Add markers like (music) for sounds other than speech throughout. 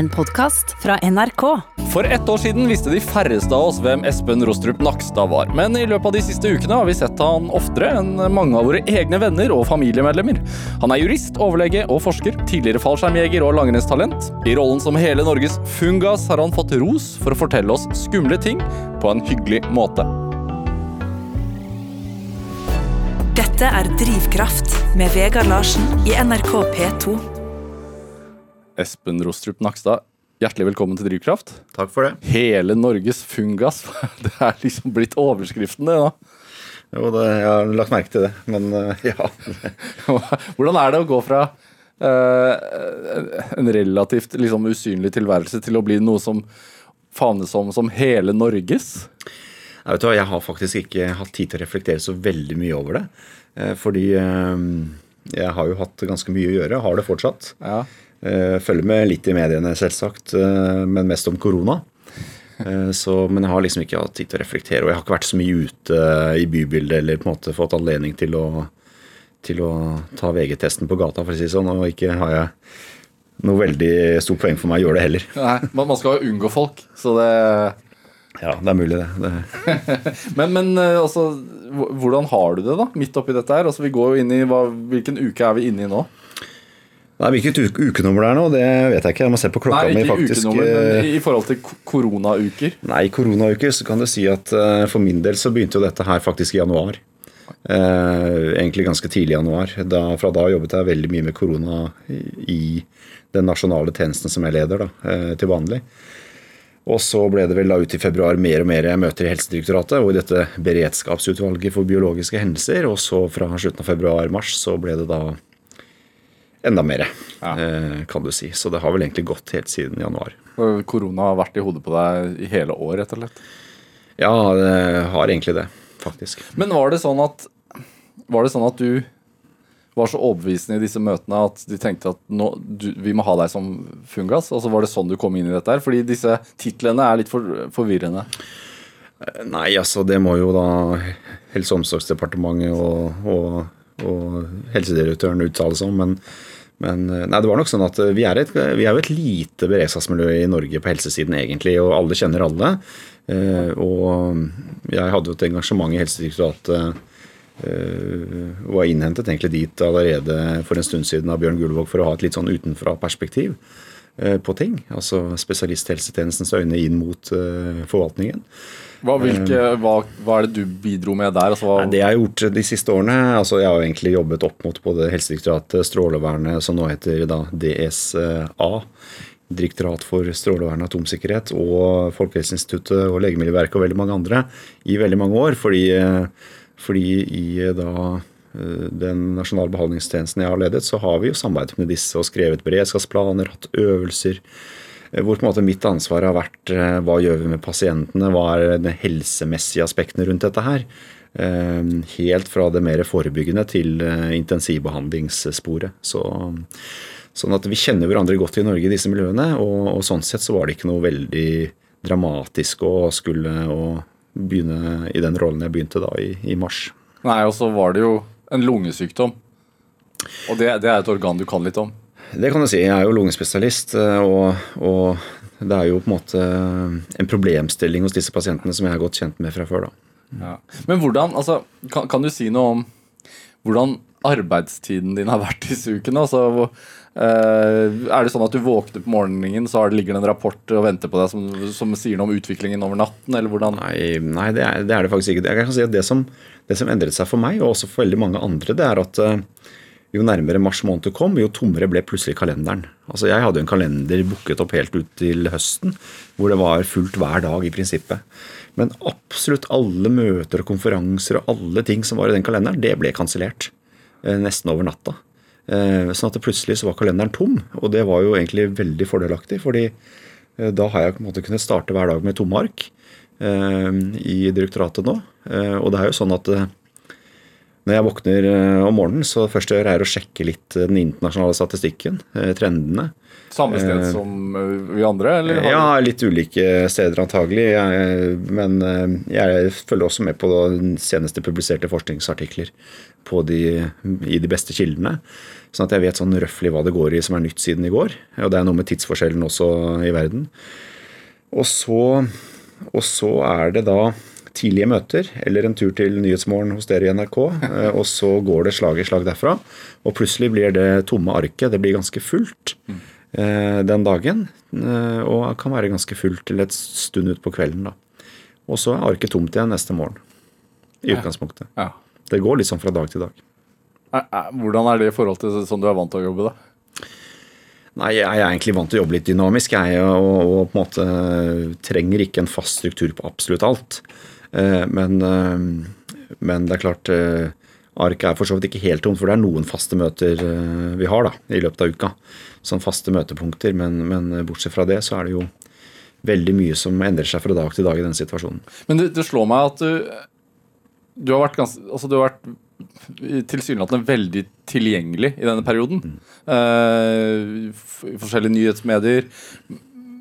En podkast fra NRK. For ett år siden visste de færreste av oss hvem Espen Rostrup Nakstad var. Men i løpet av de siste ukene har vi sett han oftere enn mange av våre egne venner og familiemedlemmer. Han er jurist, overlege og forsker, tidligere fallskjermjeger og langrennstalent. I rollen som hele Norges fungas har han fått ros for å fortelle oss skumle ting på en hyggelig måte. Dette er Drivkraft med Vegard Larsen i NRK P2. Espen Rostrup Nakstad, hjertelig velkommen til Drivkraft. Takk for det. Hele Norges fungas. (laughs) Det er liksom blitt overskriften, det nå. Jo, det, jeg har lagt merke til det, men uh, ja. (laughs) Hvordan er det å gå fra uh, en relativt liksom, usynlig tilværelse til å bli noe som favnes om som hele Norges? Jeg, vet jeg har faktisk ikke hatt tid til å reflektere så veldig mye over det. Uh, fordi jeg har jo hatt ganske mye å gjøre, har det fortsatt. Ja. Eh, følger med litt i mediene, selvsagt, eh, men mest om korona. Eh, så, men jeg har liksom ikke hatt tid til å reflektere, og jeg har ikke vært så mye ute i bybildet eller på en måte fått anledning til å, til å ta VG-testen på gata, for å si det sånn. Og ikke har jeg noe veldig stort poeng for meg å gjøre det heller. Nei, Man skal jo unngå folk, så det Ja, det er mulig, det. det. (laughs) men, men altså, hvordan har du det da, midt oppi dette her? Altså, vi går jo inn i, hva, Hvilken uke er vi inne i nå? Nei, Hvilket ukenummer det er nå, det vet jeg ikke. Jeg må se på klokka Nei, mi. ikke faktisk. ukenummer, men i forhold til koronauker? Nei, koronauker så kan du si at uh, for min del så begynte jo dette her faktisk i januar. Eh, egentlig ganske tidlig i januar. Da, fra da jobbet jeg veldig mye med korona i, den nasjonale tjenesten som jeg leder, da, uh, til vanlig. Og så ble det vel da ut i februar mer og mer møter i Helsedirektoratet og i dette beredskapsutvalget for biologiske hendelser. Og så fra slutten av februar-mars så ble det da enda mer, ja. kan du si. Så det har vel egentlig gått helt siden januar. Korona har vært i hodet på deg i hele år, rett og slett? Ja, det har egentlig det, faktisk. Men var det sånn at, var det sånn at du var så overbevisende i disse møtene at de tenkte at nå, du, vi må ha deg som fungas? Altså var det sånn du kom inn i dette her? Fordi disse titlene er litt for, forvirrende. Nei, altså det må jo da Helse- og omsorgsdepartementet og, og, og helsedirektøren uttale seg om. Men men eh, nei, det var nok sånn at eh, vi er, et, vi er jo et lite beredskapsmiljø i Norge på helsesiden, egentlig. Og alle kjenner alle. Eh, og jeg hadde jo et engasjement i Helsedirektoratet og var innhentet egentlig dit allerede for en stund siden av Bjørn Gullvåg for å ha et litt sånn utenfra-perspektiv på ting. Altså spesialisthelsetjenestens øyne inn mot forvaltningen. Hva, hvilke, hva, hva, er det du bidro med der? Altså, det jeg har gjort de siste årene altså Jeg har egentlig jobbet opp mot både Helsedirektoratet, Strålevernet, som nå heter da DSA. Direktorat for strålevern og atomsikkerhet, og Folkehelseinstituttet og Legemiddelverket og veldig mange andre i veldig mange år. Fordi, fordi i da den nasjonale behandlingstjenesten jeg har ledet, så har vi jo samarbeidet med disse og skrevet beredskapsplaner, hatt øvelser Eh, hvor på en måte mitt ansvar har vært eh, hva gjør vi med pasientene, hva er de helsemessige aspektene rundt dette her. Eh, helt fra det mer forebyggende til intensivbehandlingssporet. Så, sånn at vi kjenner hverandre godt i Norge i disse miljøene, og, og sånn sett så var det ikke noe veldig dramatisk å skulle å begynne i den rollen jeg begynte da i, i mars. Nei, og så var det jo en lungesykdom. Og det, det er et organ du kan litt om. Det kan du si. Jeg er jo lungespesialist, eh, og, og, det er jo på en måte en problemstilling hos disse pasientene som jeg er godt kjent med fra før. da. Ja. Men hvordan, altså, kan, kan, du si noe om hvordan arbeidstiden din har vært disse ukene? Altså, eh, er det sånn at du våkner på morgenen, så ligger det en rapport og venter på deg som, som sier noe om utviklingen over natten? eller hvordan? Nei, nei det, er, det, er, det faktisk ikke. Jeg kan si at det som, det som, endret seg for meg, og også for veldig mange andre, det er at jo nærmere mars måned kom, jo tommere ble plutselig kalenderen. Altså Jeg hadde en kalender booket opp helt ut til høsten, hvor det var fullt hver dag i prinsippet. Men absolutt alle møter og konferanser og alle ting som var i den kalenderen, det ble kansellert. Eh, nesten over natta. Eh, sånn at plutselig så var kalenderen tom, og det var jo egentlig veldig fordelaktig. fordi eh, da har jeg på en måte kunnet starte hver dag med tomme ark i direktoratet nå. Og det er jo sånn at Når jeg våkner eh, om morgenen, så først jeg gjør er å sjekke litt eh, den internasjonale statistikken, eh, trendene. Samme sted Eh, som vi andre, eller? Ja, litt ulike steder antagelig. Jeg, men jeg følger også med på den seneste publiserte forskningsartikler på de, i de beste kildene. Sånn at jeg vet sånn røftlig hva det går i som er nytt siden i går. Og det er noe med tidsforskjellen også i verden. Og så, og så er det da tidlige møter eller en tur til Nyhetsmorgen hos dere i NRK. (laughs) eh, Og så går det slag i slag derfra. Og plutselig blir det tomme arket. Det blir ganske fullt eh, den dagen. eh, Og kan være ganske fullt til et stund utpå kvelden. da. Og så er arket tomt igjen neste morgen. I utgangspunktet. Ja. Det går litt sånn fra dag til dag. Hvordan er det i forhold til sånn du er vant til å jobbe, da? Nei, jeg er egentlig vant til å jobbe litt dynamisk, jeg, og, og på en måte trenger ikke en fast struktur på absolutt alt. Eh, Men, eh, men det er klart Ark Arket er for så vidt ikke helt tomt, for det er noen faste møter eh, vi har da, i løpet av uka. Sånn faste møtepunkter, men, men bortsett fra det så er det jo veldig mye som endrer seg fra dag til dag i den situasjonen. Men det, det slår meg at du, du har vært ganske Altså, du har vært tilsynelatende veldig tilgjengelig i denne perioden. Eh, f- I forskjellige nyhetsmedier.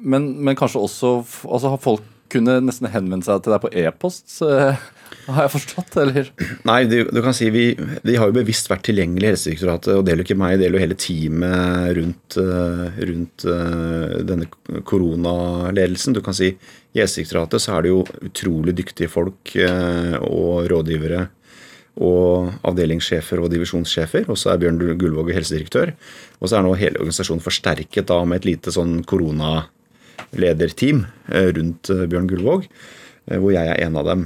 Men, men kanskje også altså Har folk kunnet nesten henvende seg til deg på e-post? eh, har jeg forstått, eller? Nei, du, du kan si vi, vi har jo bevisst vært tilgjengelig i Helsedirektoratet, og det gjelder ikke meg, det gjelder jo hele teamet rundt, eh, rundt eh, denne koronaledelsen. Du kan si i Helsedirektoratet så er det jo utrolig dyktige folk og rådgivere og avdelingssjefer og divisjonssjefer. Og så er Bjørn Gullvåg helsedirektør. Og så er nå hele organisasjonen forsterket da med et lite sånn koronalederteam eh, rundt eh, Bjørn Gullvåg eh, hvor jeg er en av dem.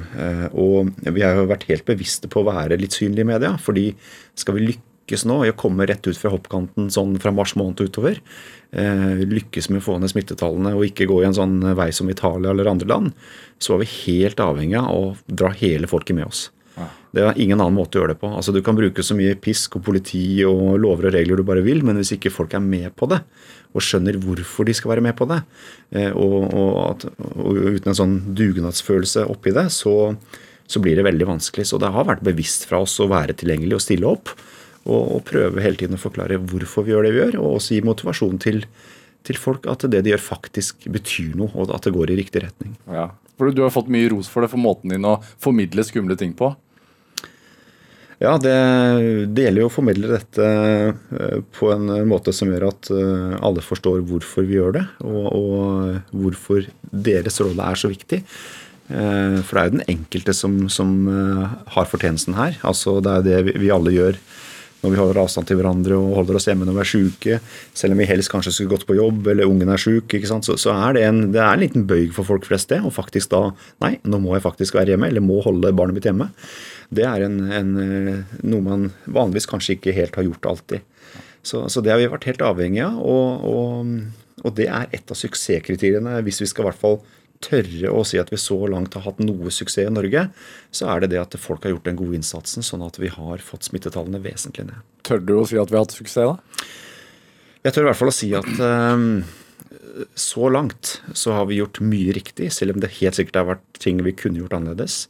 Og vi har jo vært helt bevisste på å være litt synlige i media. fordi skal vi lykkes nå i å komme rett ut fra hoppkanten sånn fra mars måned utover, eh, lykkes med å få ned smittetallene og ikke gå i en sånn vei som Italia eller andre land, så var vi helt avhengig av å dra hele folket med oss. Det er ingen annen måte å gjøre det på. Altså Du kan bruke så mye pisk og politi og lover og regler du bare vil, men hvis ikke folk er med på det, og skjønner hvorfor de skal være med på det, eh, og, og, at, og uten en sånn dugnadsfølelse oppi det, så, så blir det veldig vanskelig. Så det har vært bevisst fra oss å være tilgjengelig og stille opp. Og, og prøve hele tiden å forklare hvorfor vi gjør det vi gjør, og også gi motivasjon til, til folk at det de gjør, faktisk betyr noe, og at det går i riktig retning. Ja. For du har fått mye ros for det, for måten din å formidle skumle ting på. Ja, det, det gjelder jo å formidle dette eh, på en måte som gjør at eh, alle forstår hvorfor vi gjør det, og, og hvorfor deres rolle er så viktig. Eh, For det er jo den enkelte som, som eh, har fortjenesten her. Altså Det er jo det vi alle gjør når vi holder avstand til hverandre og holder oss hjemme når vi er syke. Selv om vi helst kanskje skulle gått på jobb eller ungen er syk. Så, så er det, en, det er en liten bøyg for folk flest, det. Og faktisk da Nei, nå må jeg faktisk være hjemme, eller må holde barnet mitt hjemme. Det er en, en, eh, noe man vanligvis kanskje ikke helt har gjort alltid. Så, så det har vi vært helt avhengig av, og, og, og det er et av suksesskriteriene hvis vi skal i hvert fall tørre å si at vi så langt har hatt noe suksess i Norge, så er det det at folk har gjort den gode innsatsen, sånn at vi har fått smittetallene vesentlig ned. Tør du å si at vi har hatt suksess, da? Jeg tør i hvert fall å si at um, så langt så har vi gjort mye riktig, selv om det helt sikkert har vært ting vi kunne gjort annerledes.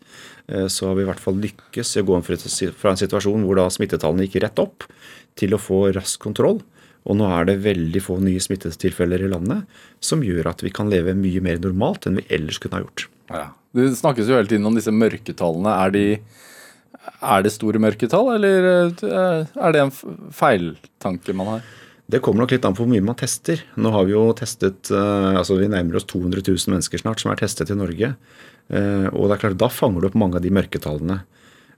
Eh, så har vi i hvert fall lykkes i å gå fra en situasjon hvor da smittetallene gikk rett opp, til å få rask kontroll. Og nå er det veldig få nye smittetilfeller i landet, som gjør at vi kan leve mye mer normalt enn vi ellers kunne ha gjort. Ja. Det snakkes jo hele tiden om disse mørketallene. Er, de, er det store mørketall, eller eh, er det en feiltanke man har? Det kommer nok litt an på hvor mye man tester. Nå har vi jo testet eh, altså Vi nærmer oss 200 000 mennesker snart som er testet i Norge. Eh, Og det er klart, da fanger du opp mange av de mørketallene.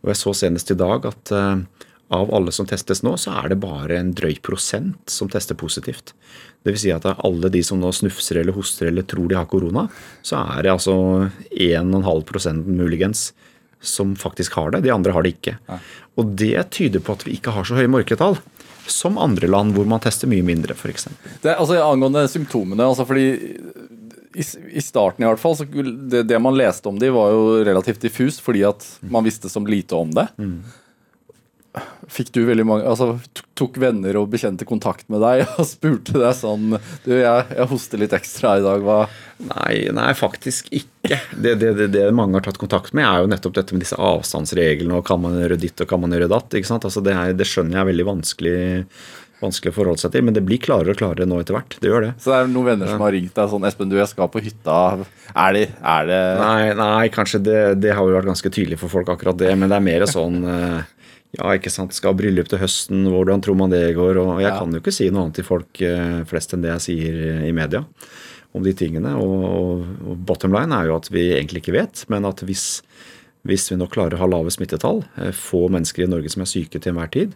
Og jeg så senest i dag at av alle som testes nå, så er det bare en drøy prosent som tester positivt. Dvs. Si at alle de som nå snufser eller hoster eller tror de har korona, så er det altså 1,5% muligens som faktisk har det. De andre har det ikke. Og det tyder på at vi ikke har så høye mørketall som andre land hvor man tester mye mindre, f.eks. Det, er- altså Angående symptomene, altså fordi i, i starten i hvert fall, så det, det man leste om de var jo relativt diffust fordi at man visste så lite om det. Fikk du veldig mange Altså tok venner og bekjente kontakt med deg (laughs) og spurte deg sånn Du, jeg, jeg hoster litt ekstra i dag, hva Nei, nei faktisk ikke. Det, det, det, det, mange har tatt kontakt med, er jo nettopp dette med disse avstandsreglene og kan man gjøre ditt og kan man gjøre datt. ikke sant? Altså det, er, det skjønner jeg er veldig vanskelig, vanskelig å forholde seg til, men det blir klarere og klarere nå etter hvert. Det gjør det. Så det er noen venner som har ringt deg sånn 'Espen, du, jeg skal på hytta'. Er det, er det Nei, nei, kanskje det, det har jo vært ganske tydelig for folk, akkurat det, men det er mer sånn eh, ja, ikke sant. Skal bryllup til høsten, hvordan tror man det går? Og jeg ja. kan jo ikke si noe annet til folk eh, flest enn det jeg sier i media om de tingene. Og, og bottom line er jo at vi egentlig ikke vet, men at hvis, hvis vi nå klarer å ha lave smittetall, eh, få mennesker i Norge som er syke til enhver tid,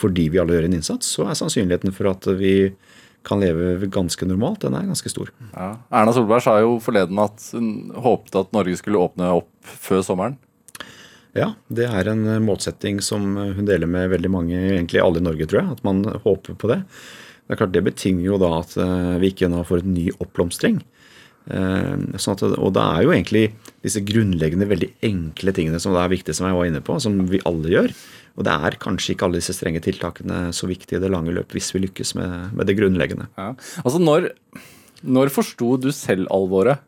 fordi vi alle gjør en innsats, så er sannsynligheten for at vi kan leve ganske normalt, den er ganske stor. Ja. Erna Solberg sa jo forleden at hun håpet at Norge skulle åpne opp før sommeren. Ja, det er en målsetting som hun deler med veldig mange, egentlig alle i Norge, tror jeg. At man håper på det. Det er klart det betinger jo da at eh, vi ikke nå får en ny oppblomstring. Eh, sånn at, og det er jo egentlig disse grunnleggende, veldig enkle tingene som det er viktig, som jeg var inne på, som vi alle gjør. Og det er kanskje ikke alle disse strenge tiltakene så viktige i det lange løp hvis vi lykkes med, med det grunnleggende. Ja. Altså når, når forsto du selv alvoret?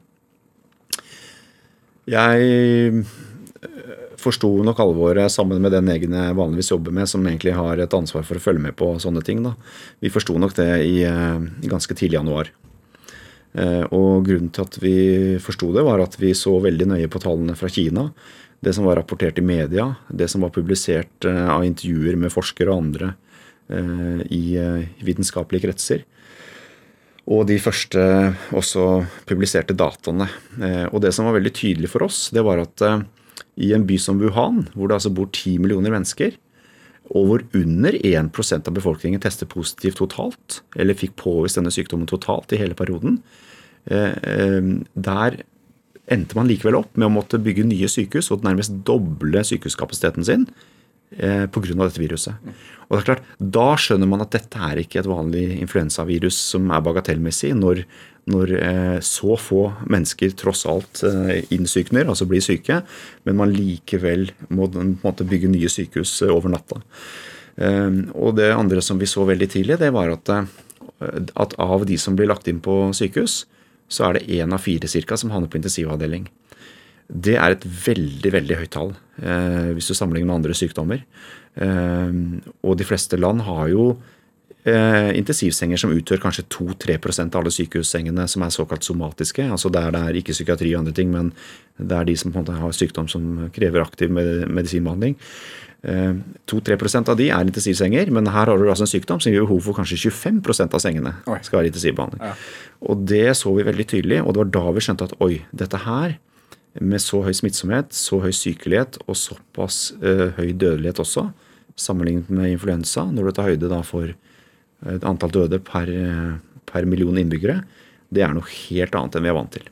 Jeg forsto nok alvoret sammen med den egen jeg vanligvis jobber med, som egentlig har et ansvar for å følge med på sånne ting. Da. Vi forsto nok det i, eh, ganske tidlig januar. Eh, og grunnen til at vi forsto det, var at vi så veldig nøye på tallene fra Kina. Det som var rapportert i media, det som var publisert eh, av intervjuer med forskere og andre i vitenskapelige kretser. Og de første også publiserte dataene. Og det som var veldig tydelig for oss, det var at i en by som Wuhan, hvor det altså bor 10 millioner mennesker, og hvor under 1 av befolkningen tester positivt totalt, eller fikk påvist denne sykdommen totalt i hele perioden, eh, eh, der endte man likevel opp med å måtte bygge nye sykehus og nærmest doble sykehuskapasiteten sin eh, pga. dette viruset. Og det er klart, Da skjønner man at dette er ikke et vanlig influensavirus som er bagatellmessig, når når eh, så få mennesker tross alt eh, innsykner, altså blir syke, men man likevel må bygge nye sykehus eh, over natta. Og det andre som vi så veldig tidlig, det var at, at av de som blir lagt inn på sykehus, så er det én av fire cirka som havner på intensivavdeling. Det er et veldig veldig høyt tall hvis du sammenligner med andre sykdommer. Og de fleste land har jo eh, intensivsenger som utgjør kanskje 2-3% av alle sykehussengene som er såkalt somatiske. altså Der det er ikke psykiatri og andre ting, men det er de som har sykdom som krever aktiv medisinbehandling. Eh, 2-3 av de er intensivsenger, men her har du altså en sykdom som gir behov for kanskje 25% av sengene skal være intensivbehandling. Ja. Og det så vi veldig tydelig, og det var da vi skjønte at oi, dette her med så høy smittsomhet, så høy sykelighet og såpass uh, høy dødelighet også, sammenlignet med influensa, når du tar høyde for et antall døde per, per million innbyggere, det er noe helt annet enn vi er vant til.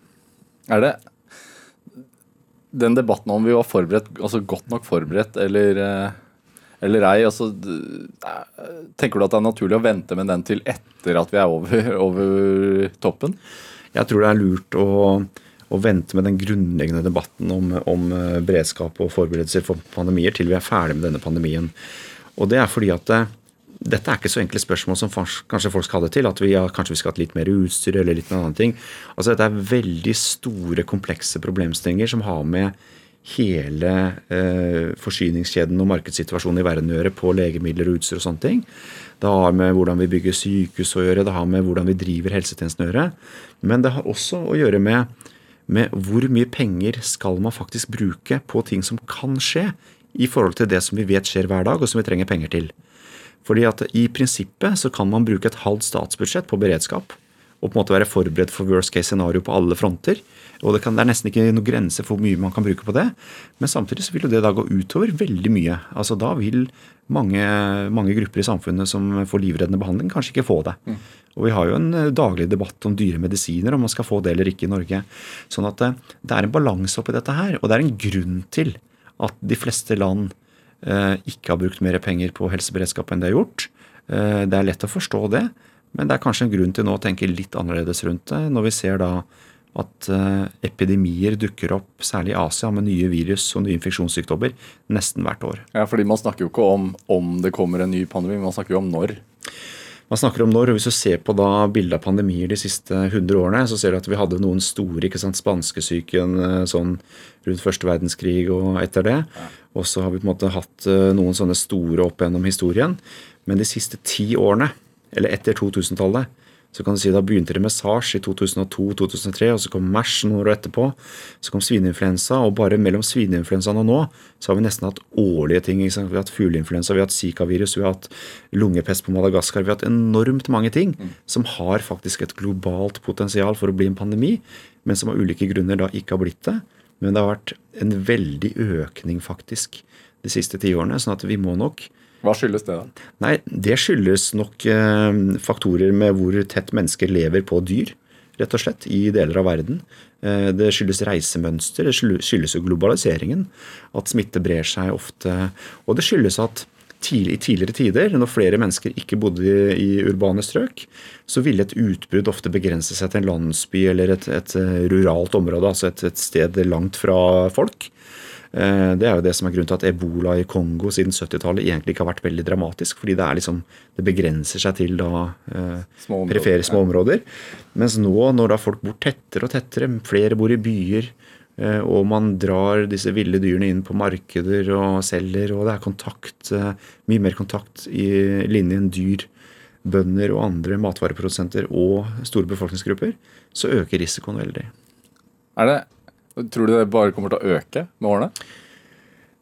Er det den debatten om vi var forberedt, altså godt nok forberedt eller, eller ei, altså, tenker du at det er naturlig å vente med den til etter at vi er over, (laughs) over toppen? Jeg tror det er lurt å, å vente med den grunnleggende debatten om, om, beredskap og forberedelser for pandemier til vi er ferdig med denne pandemien. Og det er fordi at dette er ikke så enkle spørsmål som kanskje folk skal ha det til. At vi ja, kanskje vi skal ha litt mer utstyr eller litt noen annen ting. Altså Dette er veldig store, komplekse problemstillinger som har med hele eh, forsyningskjeden og markedssituasjonen i verden å gjøre på legemidler og utstyr og sånne ting. Det har med hvordan vi bygger sykehus å gjøre, det har med hvordan vi driver helsetjenesten å gjøre. Men det har også å gjøre med, med hvor mye penger skal man faktisk bruke på ting som kan skje, i forhold til det som vi vet skjer hver dag, og som vi trenger penger til. Fordi at i prinsippet så kan man bruke et halvt statsbudsjett på beredskap og på en måte være forberedt for worst case scenario på alle fronter. Og det, kan, det er nesten ikke noen grense for hvor mye man kan bruke på det. Men samtidig så vil jo det da gå utover veldig mye. Altså Da vil mange, mange grupper i samfunnet som får livreddende behandling, kanskje ikke få det. Mm. Og vi har jo en eh, daglig debatt om dyre medisiner, om man skal få det eller ikke i Norge. Sånn at det, eh, det er en balanse oppi dette her. Og det er en grunn til at de fleste land ikke har brukt mer penger på helseberedskap enn de har gjort. Eh, det er lett å forstå det, men det er kanskje en grunn til nå å tenke litt annerledes rundt det, når vi ser da at eh, epidemier dukker opp, særlig i Asia, med nye virus og nye infeksjonssykdommer nesten hvert år. Ja, fordi man snakker jo ikke om om det kommer en ny pandemi, man snakker jo om når. Man snakker om når, og Hvis du ser på da bildet av pandemier de siste 100 årene, så ser du at vi hadde noen store. ikke sant, Spanskesyken eh, sånn rundt første verdenskrig og etter det. Og så har vi på en måte hatt eh, noen sånne store opp gjennom historien. Men de siste ti årene, eller etter 2000-tallet, så kan du si Da begynte det med sars i 2002-2003, og så kom mers noen år etterpå. Så kom svineinfluensa, og bare mellom svineinfluensaen og nå så har vi nesten hatt årlige ting. Vi har hatt fugleinfluensa, vi har hatt zika-virus, vi har hatt lungepest på Madagaskar. Vi har hatt enormt mange ting mm. som har faktisk et globalt potensial for å bli en pandemi, men som av ulike grunner da ikke har blitt det. Men det har vært en veldig økning, faktisk, de siste ti årene. sånn at vi må nok hva skyldes det, da? Nei, Det skyldes nok eh, faktorer med hvor tett mennesker lever på dyr, rett og slett, i deler av verden. Eh, det skyldes reisemønster, det skyldes jo globaliseringen. At smitte brer seg ofte. Og det skyldes at i tidligere tider, når flere mennesker ikke bodde i, urbane strøk, så ville et utbrudd ofte begrense seg til en landsby eller et, et ruralt område, altså et, et sted langt fra folk. Eh, det er jo det som er grunnen til at ebola i Kongo siden 70-tallet egentlig ikke har vært veldig dramatisk. Fordi det, er liksom, det begrenser seg til da eh, små perifere små områder. Mens nå, når da folk bor tettere og tettere, flere bor i byer, eh, og man drar disse ville dyrene inn på markeder og selger, og det er kontakt, mye mer kontakt i linjen dyr, bønder og andre matvareprodusenter og store befolkningsgrupper, så øker risikoen veldig. Er det Tror du det bare kommer til å øke med årene?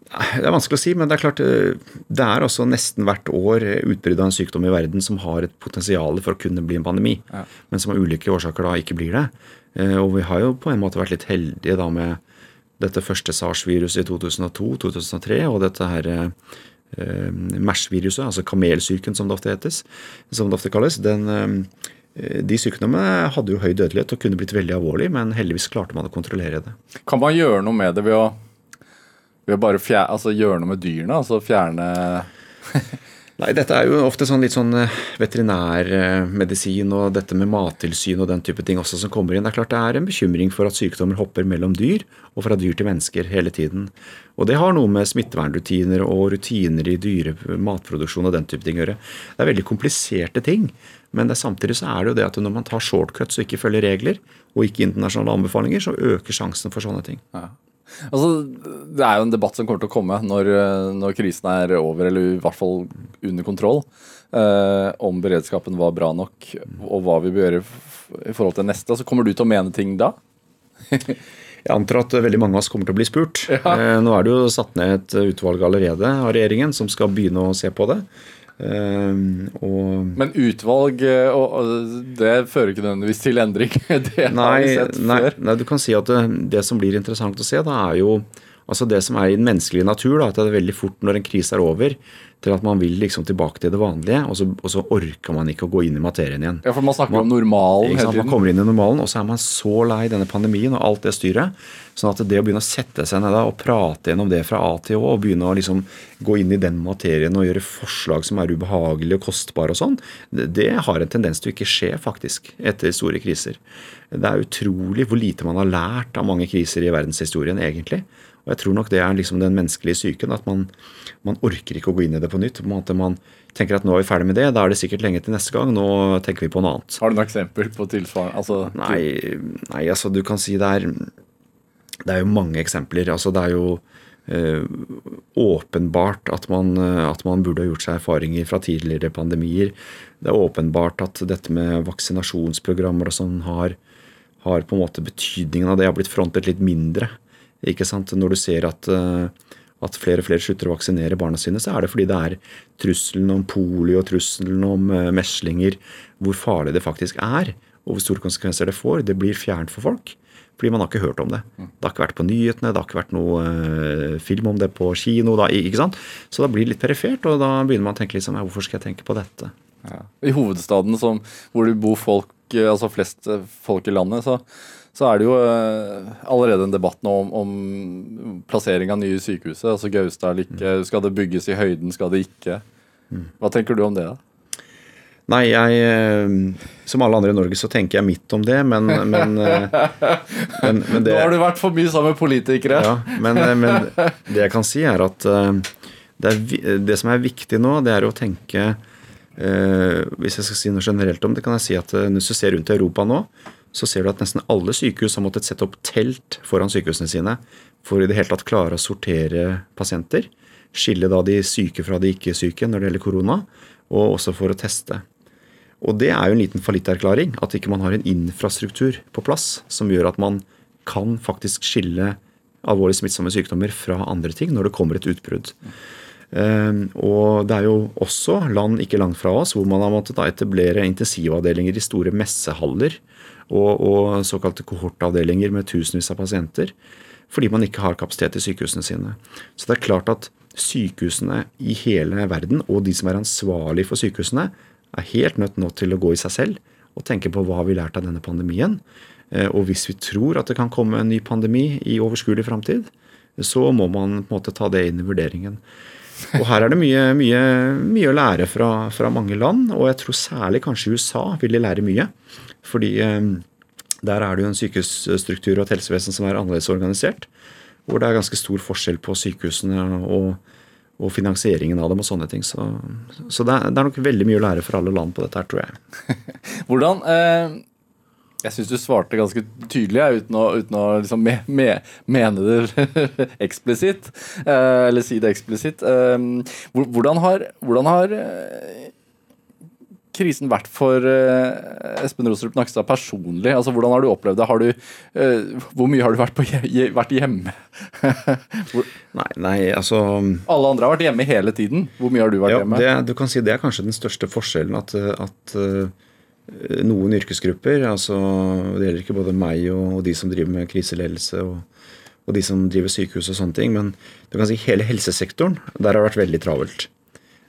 Det er vanskelig å si, men det er klart eh, det er også nesten hvert år utbrudd av en sykdom i verden som har et potensial for å kunne bli en pandemi, ja. men som av ulike årsaker da ikke blir det. Eh, og vi har jo på en måte vært litt heldige da med dette første SARS-viruset i 2002-2003 og dette her eh, MERS-viruset, altså kamelsyken som det ofte hetes, som det ofte kalles. den eh, Eh, de sykdommene hadde jo høy dødelighet og kunne blitt veldig alvorlig, men heldigvis klarte man å kontrollere det. Kan man gjøre noe med det ved å, ved å bare fjerne, altså gjøre noe med dyrene? Altså fjerne (laughs) Nei, dette er jo ofte sånn litt sånn eh, veterinærmedisin og dette med mattilsyn og den type ting også som kommer inn. Det er klart det er en bekymring for at sykdommer hopper mellom dyr og fra dyr til mennesker hele tiden. Og det har noe med smittevernrutiner og rutiner i dyre matproduksjon og den type ting å gjøre. Det er veldig kompliserte ting. Men det, samtidig så er det jo det at når man tar shortcuts og ikke følger regler, og ikke internasjonale anbefalinger, så øker sjansen for sånne ting. Ja. Altså, det er jo en debatt som kommer til å komme når, når krisen er over, eller i hvert fall under kontroll, eh, om beredskapen var bra nok, og hva vi bør gjøre i forhold til neste. Så kommer du til å mene ting da? (laughs) Jeg antar at veldig mange av oss kommer til å bli spurt. Ja. Eh, nå er det jo satt ned et utvalg allerede av regjeringen som skal begynne å se på det. Um, og, Men utvalg eh, det fører ikke nødvendigvis til endring? (laughs) det nei, har vi sett nei, før. Nei, du kan si at det, det, som blir interessant å se, da er jo altså det som er i den menneskelige natur. Da, at det er veldig fort når en krise er over, til at man vil liksom tilbake til det vanlige, og så, og så, orker man ikke å gå inn i materien igjen. Ja, For man snakker man, om normalen hele tiden. Man kommer inn i normalen, og så er man så lei denne pandemien og alt det styret. sånn at det å begynne å sette seg ned da, og prate gjennom det fra A til Å, og begynne å liksom gå inn i den materien og gjøre forslag som er ubehagelige og kostbare og sånn, det, det har en tendens til å ikke skje, faktisk, etter store kriser. Det er utrolig hvor lite man har lært av mange kriser i verdenshistorien, egentlig. Og jeg tror nok det er liksom den menneskelige psyken. At man, man, orker ikke å gå inn i det på nytt. På man tenker at nå er vi ferdig med det, da er det sikkert lenge til neste gang. Nå tenker vi på noe annet. Har du noen eksempel på tilsvarende? Altså, nei, nei, altså du kan si det er Det er jo mange eksempler. Altså det er jo øh, åpenbart at man, at man burde ha gjort seg erfaringer fra tidligere pandemier. Det er åpenbart at dette med vaksinasjonsprogrammer og sånn har, har på en måte betydningen av det har blitt frontet litt mindre. Ikke sant? Når du ser at, eh, at flere og flere slutter å vaksinere barna sine, så er det fordi det er trusselen om polio og trusselen om eh, meslinger, hvor farlig det faktisk er, og hvor store konsekvenser det får. Det blir fjernt for folk. Fordi man har ikke hørt om det. Det har ikke vært på nyhetene, det har ikke vært noe uh, film om det på kino. Da, ikke sant? Så da blir det litt perifert, og da begynner man å tenke liksom, hvorfor skal jeg tenke på dette? Ja. I hovedstaden som, hvor det bor folk, altså flest folk i landet, så så er det jo eh, allerede en debatt nå om, om plassering av nye sykehuset. Altså Gaustad eller ikke. Mm. Skal det bygges i høyden, skal det ikke? Mm. Hva tenker du om det? da? Nei, jeg eh, Som alle andre i Norge så tenker jeg midt om det, men, men, eh, (laughs) men, men det Nå har du vært for mye sammen med politikere. Ja, men, men det jeg kan si, er at det, er, det som er viktig nå, det er å tenke Hvis jeg skal si noe generelt om det, kan jeg si at hvis du ser rundt i Europa nå, så ser du at nesten alle sykehus har måttet sette opp telt foran sykehusene sine for i det hele tatt klare å sortere pasienter. Skille da de syke fra de ikke-syke når det gjelder korona, og også for å teste. Og det er jo en liten fallitterklæring, at ikke man har en infrastruktur på plass som gjør at man kan faktisk skille alvorlig smittsomme sykdommer fra andre ting når det kommer et utbrudd. Eh, Og det er jo også land ikke langt fra oss hvor man har måttet etablere intensivavdelinger i store messehaller og, og såkalte kohortavdelinger med tusenvis av pasienter fordi man ikke har kapasitet i sykehusene sine. Så det er klart at sykehusene i hele verden og de som er ansvarlig for sykehusene, er helt nødt nå til å gå i seg selv og tenke på hva har vi lært av denne pandemien. Eh, Og hvis vi tror at det kan komme en ny pandemi i overskuelig framtid, så må man på en måte ta det inn i vurderingen. Og her er det mye, mye, mye å lære fra, fra mange land, og jeg tror særlig kanskje USA vil de lære mye. Fordi eh, der er det jo en sykehusstruktur og et helsevesen som er annerledes organisert. Hvor det er ganske stor forskjell på sykehusene og, og finansieringen av dem og sånne ting. Så, så det, er, det er nok veldig mye å lære for alle land på dette her, tror jeg. (laughs) Hvordan eh, Jeg syns du svarte ganske tydelig, uten å, uten å liksom me, me, mene det (laughs) eksplisitt. Eh, eller si det eksplisitt. Eh, hvordan har, hvordan har krisen vært for eh, Espen Rostrup Nakstad personlig? Altså, Hvordan har du opplevd det? Har du, eh, hvor mye har du vært, på, vært hjemme? (laughs) hvor, Nei, nei, altså alle andre har vært hjemme hele tiden. Hvor mye har du vært ja, hjemme? det, Du kan si det er kanskje den største forskjellen. At, at eh, noen yrkesgrupper, altså det gjelder ikke både meg og, og de som driver med kriseledelse og, og de som driver sykehus og sånne ting, men du kan si hele helsesektoren, der har det vært veldig travelt.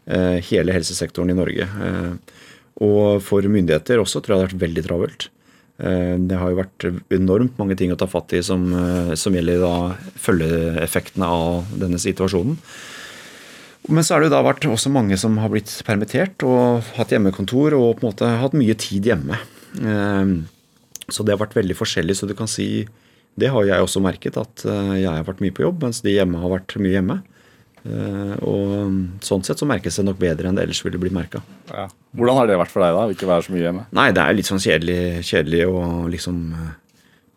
Eh, hele helsesektoren i Norge. Og for myndigheter også tror jeg det har vært veldig travelt. Eh, Det har jo vært enormt mange ting å ta fatt i som, eh, som gjelder da følgeeffektene av denne situasjonen. Men så har det jo da vært også mange som har blitt permittert og hatt hjemmekontor og på en måte hatt mye tid hjemme. Eh, Så det har vært veldig forskjellig. Så du kan si Det har jeg også merket, at jeg har vært mye på jobb, mens de hjemme har vært mye hjemme. Eh, Og sånn sett så merkes det nok bedre enn det ellers ville blitt merka. Ja. Hvordan har det vært for deg, da? å Ikke være så mye hjemme? Nei, det er litt sånn kjedelig, kjedelig å liksom eh,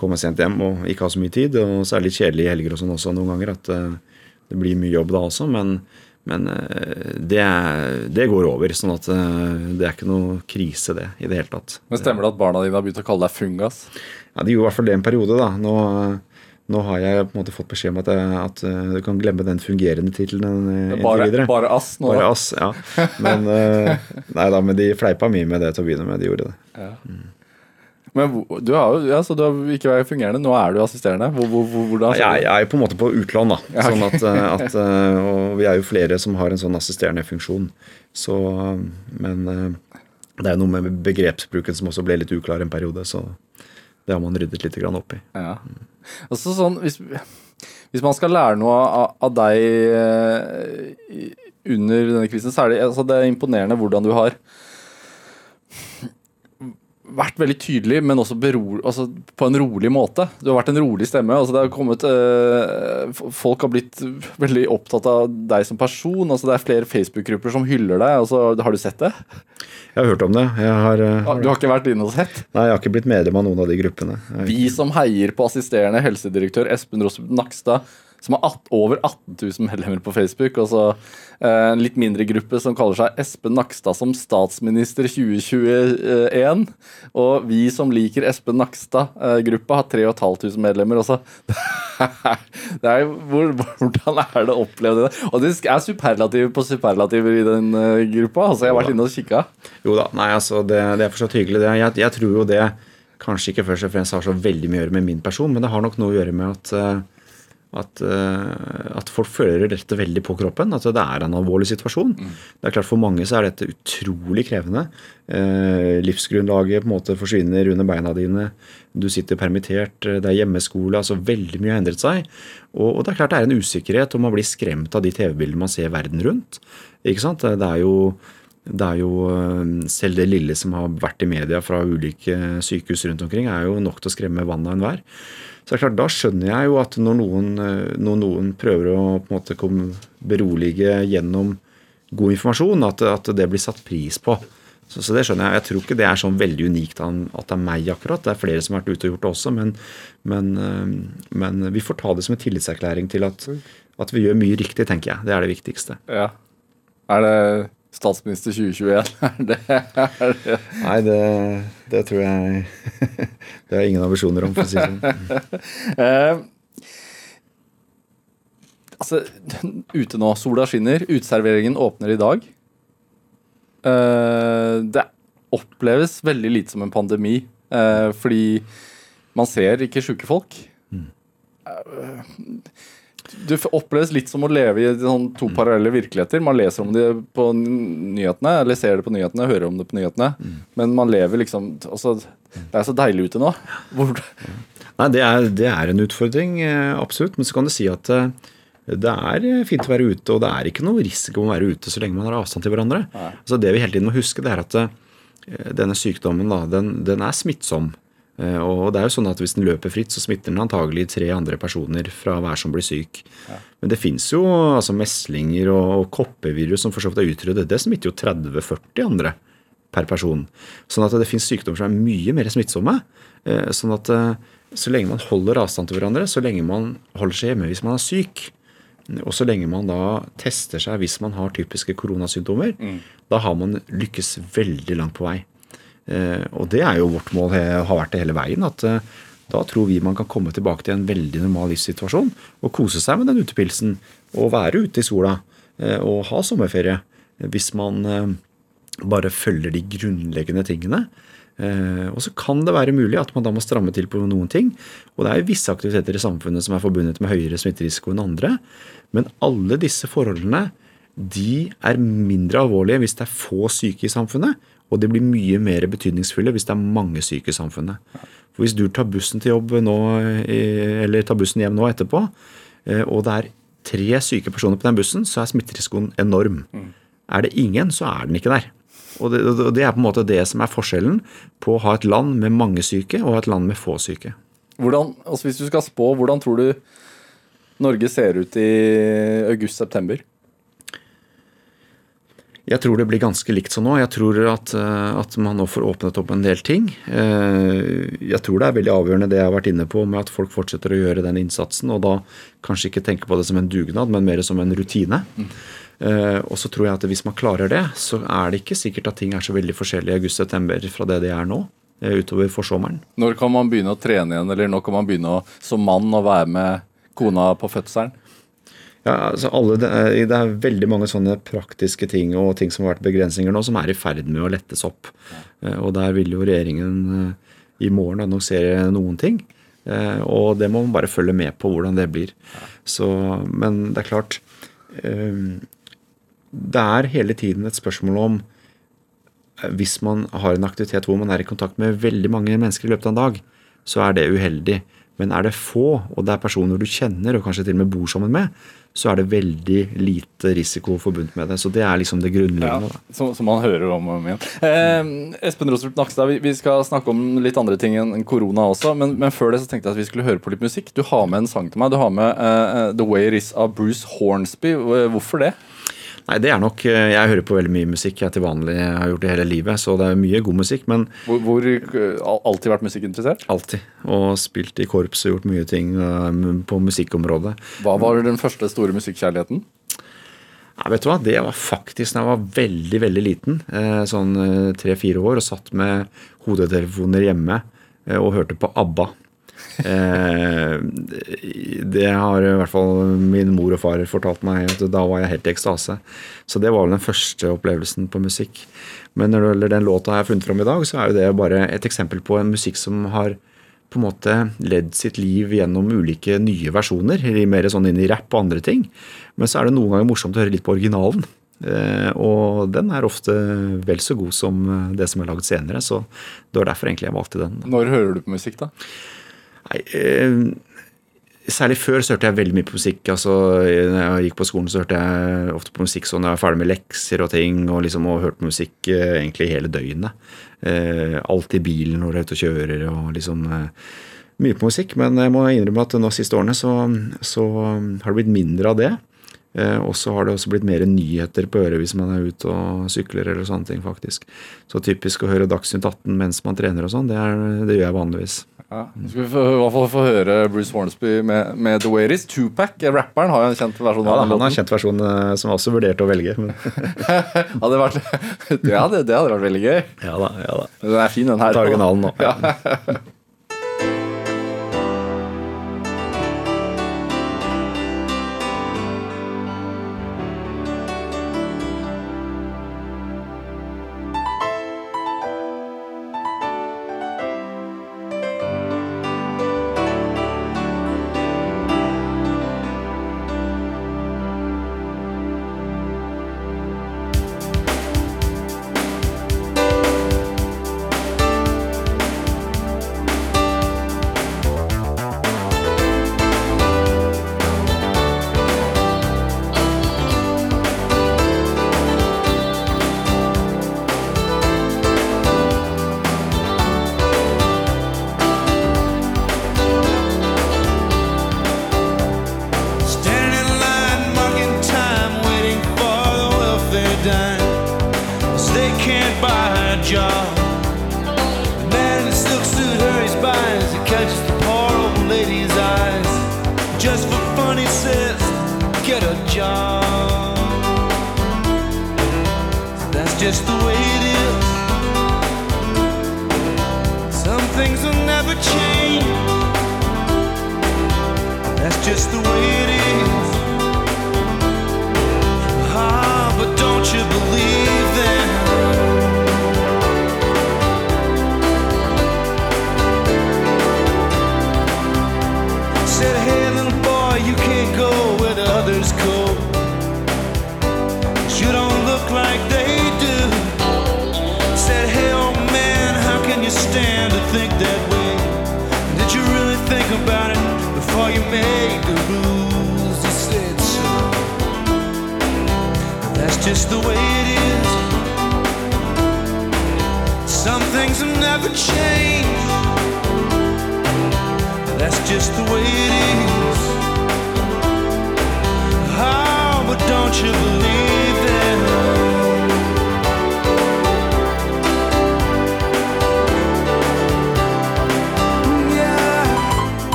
komme sent hjem og ikke ha så mye tid. Og så er det litt kjedelig i helger og sånn også noen ganger, at eh, det blir mye jobb da også. Men, men det, er- det går over. Sånn at det er ikke noe krise, det, i det hele tatt. Men Stemmer det at barna dine har begynt å kalle deg fungas? Ja, De gjorde i hvert fall det en periode, da. Nå, nå har jeg på en måte fått beskjed om at, jeg, at eh, du kan glemme den fungerende tittelen eh, Bare, bare ass nå? Bare ass, ja. Men, eh, (laughs) nei da, men de fleipa mye med det til å begynne med. De gjorde det. Men du har jo ja, du har ikke vært fungerende, nå er du assisterende. Hvor, hvor, hvor, hvordan Jeg, jeg er på en måte på utlån, da. (laughs) Ja, okay. Sånn at, eh, at, eh, og vi er jo flere som har en sånn assisterende funksjon. Så, eh, men eh, det er jo noe med begrepsbruken som også ble litt uklar en periode, så det har man ryddet litt opp i. Ja. Altså sånn, hvis, hvis man skal lære noe av, av deg eh, under denne krisen, så er det, altså det er imponerende hvordan du har vært veldig tydelig, men også bero, altså på en rolig måte. Du har vært en rolig stemme. altså det har kommet, øh, Folk har blitt veldig opptatt av deg som person. altså Det er flere Facebook-grupper som hyller deg. altså Har du sett det? Jeg har hørt om det. Jeg har, øh, Du har ikke vært inne og sett? nei, jeg har ikke blitt medlem av noen av de gruppene. Vi som heier på assisterende helsedirektør Espen Rostrup Nakstad, som har over 18 000 medlemmer på Facebook, og så eh, en litt mindre gruppe som kaller seg Espen Nakstad som statsminister 2021. Og vi som liker Espen Nakstad-gruppa, har 3500 medlemmer også. (laughs) det er, hvor, hvordan er det å oppleve det? Og det er superlativer på superlativer i den eh, gruppa. altså Jeg har vært inne og kikka. jo da, nei, altså, det, det er fortsatt hyggelig. Det. Jeg, jeg tror jo det kanskje ikke først og fremst har så veldig mye å gjøre med min person, men det har nok noe å gjøre med at eh, at, eh, at folk føler dette veldig på kroppen. At det er en alvorlig situasjon. Det er klart For mange så er dette utrolig krevende. Eh, livsgrunnlaget på en måte forsvinner under beina dine. Du sitter permittert, eh, det er hjemmeskole. altså Veldig mye har endret seg. Og, og det er klart det er en usikkerhet, og man blir skremt av de TV-bildene man ser verden rundt. Ikke sant? Det er jo det er jo eh, Selv det lille som har vært i media fra ulike sykehus rundt omkring, er jo nok til å skremme vannet av enhver. Så det er klart, Da skjønner jeg jo at når noen, eh, når noen prøver å på en måte komme, berolige gjennom god informasjon, at, at, det blir satt pris på. Så, så, det skjønner jeg. Jeg tror ikke det er sånn veldig unikt at det er meg akkurat. Det er flere som har vært ute og gjort det også, men, men, eh, men vi får ta det som en tillitserklæring til at, at, vi gjør mye riktig, tenker jeg. Det er det viktigste. Ja. Er det statsminister 2021? (laughs) det, er det. Nei, det, det, tror jeg (laughs) Det har jeg ingen ambisjoner om, for å si det sånn. (laughs) Eh, altså, ute nå, sola skinner, uteserveringen åpner i dag. Uh, det oppleves veldig lite som en pandemi, uh, fordi man ser ikke sjuke folk. Mm. Det oppleves litt som å leve i sånn to mm. parallelle virkeligheter. Man leser om det på nyhetene, eller ser det på nyhetene, hører om det på nyhetene. Mm. Men man lever liksom altså, Det er så deilig ute nå. (laughs) Nei, det er, det er, en utfordring, absolutt. Men så kan du si at det er fint å være ute, og det er ikke noe risiko å være ute så lenge man har avstand til hverandre. Altså det vi hele tiden må huske, det er at denne sykdommen da, den, den er smittsom. Eh, og det er jo sånn at Hvis den løper fritt, så smitter den antagelig tre andre personer fra hver som blir syk. Ja. Men det fins jo altså meslinger og, koppevirus som for så vidt er utryddet. Det smitter jo 30-40 andre per person. Sånn at det fins sykdommer som er mye mer smittsomme. Eh, sånn at eh, så lenge man holder avstand til hverandre, så lenge man holder seg hjemme hvis man er syk, og så lenge man da tester seg hvis man har typiske koronasymptomer, mm. da har man lykkes veldig langt på vei. Eh, og det er jo vårt mål, har vært det hele veien. at eh, da tror vi man kan komme tilbake til en veldig normal livssituasjon og kose seg med den utepilsen og være ute i sola eh, og ha sommerferie. Hvis man bare følger de grunnleggende tingene. Og så kan det være mulig at man da må stramme til på noen ting. Og det er visse aktiviteter i samfunnet som er forbundet med høyere smitterisiko enn andre. Men alle disse forholdene de er mindre alvorlige hvis det er få syke i samfunnet, og de blir mye mer betydningsfulle hvis det er mange syke i samfunnet. For Hvis du tar bussen til jobb nå, eller tar bussen hjem nå etterpå, eh, og det er tre syke personer på den bussen, så er smitterisikoen enorm. Mm. Er det ingen, så er den ikke der. Og det, og det, er på en måte det som er forskjellen på å ha et land med mange syke og et land med få syke. Hvordan, altså Hvis du skal spå, hvordan tror du Norge ser ut i august-september? Jeg tror det blir ganske likt sånn nå. Jeg tror at, eh, at, man nå får åpnet opp en del ting. Eh, jeg tror det er veldig avgjørende det jeg har vært inne på, med at folk fortsetter å gjøre den innsatsen. Og da kanskje ikke tenke på det som en dugnad, men mer som en rutine. Mm. Og så tror jeg at hvis man klarer det, så er det ikke sikkert at ting er så veldig forskjellige i august-september fra det de er nå utover forsommeren. Når kan man begynne å trene igjen, eller når kan man begynne å, som mann å være med kona på fødselen? Ja, altså alle, det, er, veldig mange sånne praktiske ting og ting som har vært begrensninger nå, som er i ferd med å lettes opp. Og der vil jo regjeringen eh, i morgen annonsere noen ting. Eh, og det må man bare følge med på hvordan det blir. Så, men det er klart eh, Det er hele tiden et spørsmål om hvis man har en aktivitet hvor man er i kontakt med veldig mange mennesker i løpet av en dag, så er det uheldig. Men er det få, og det er personer du kjenner og kanskje til og med bor sammen med, så er det veldig lite risiko forbundet med det. Så det er liksom det grunnleggende. Ja, som, som, man hører om og om igjen. Eh, Espen Rostrup Nakstad, vi, vi, skal snakke om litt andre ting enn korona også. Men, men, før det så tenkte jeg at vi skulle høre på litt musikk. Du har med en sang til meg. Du har med uh, The Way It Is av Bruce Hornsby. Hvorfor det? Nei, det er nok eh, Jeg hører på veldig mye musikk. Jeg til vanlig jeg har gjort det hele livet, så det er mye god musikk. Men Hvor, hvor eh, Alltid vært musikkinteressert? Alltid. Og spilt i korps og gjort mye ting eh, på musikkområdet. Hva var den første store musikkjærligheten? Ja, vet du hva? Det var faktisk da jeg var veldig veldig liten. Sånn tre-fire år og satt med hodetelefoner hjemme og hørte på ABBA. Eh, det har i hvert fall min mor og far fortalt meg, at da var jeg helt i ekstase. Så det var vel den første opplevelsen på musikk. Men når det gjelder den låta jeg har funnet fram i dag, så er jo det bare et eksempel på en musikk som har på en måte ledd sitt liv gjennom ulike nye versjoner. Mer sånn inn i rapp og andre ting. Men så er det noen ganger morsomt å høre litt på originalen. Eh, og den er ofte vel så god som det som er lagd senere, så det var derfor egentlig jeg valgte den. Når hører du på musikk, da? Nei, eh, Særlig før så hørte jeg veldig mye på musikk. altså Når jeg gikk på skolen, så hørte jeg ofte på musikk sånn jeg var ferdig med lekser og ting, og liksom og hørte musikk eh, egentlig hele døgnet. Eh, Alltid i bilen når jeg er ute og kjører, og liksom eh, mye på musikk. Men jeg må innrømme at nå siste årene så, så har det blitt mindre av det. Eh, og så har det også blitt mer nyheter på øret hvis man er ute og sykler eller sånne ting, faktisk. Så typisk å høre Dagsnytt 18 mens man trener og sånn, det, det gjør jeg vanligvis. Ja. Nå skal vi få, i hvert fall få høre Bruce Hornsby med, med The Way It Is. Tupac, rapperen, har jo en kjent versjon Ja, han har en kjent versjon eh, som jeg også vurderte å velge. (laughs) Hadde vært, (laughs) det, hadde, det hadde vært veldig gøy. ja da, ja da. Den er fin, den her. Ta originalen nå. (laughs) Ja.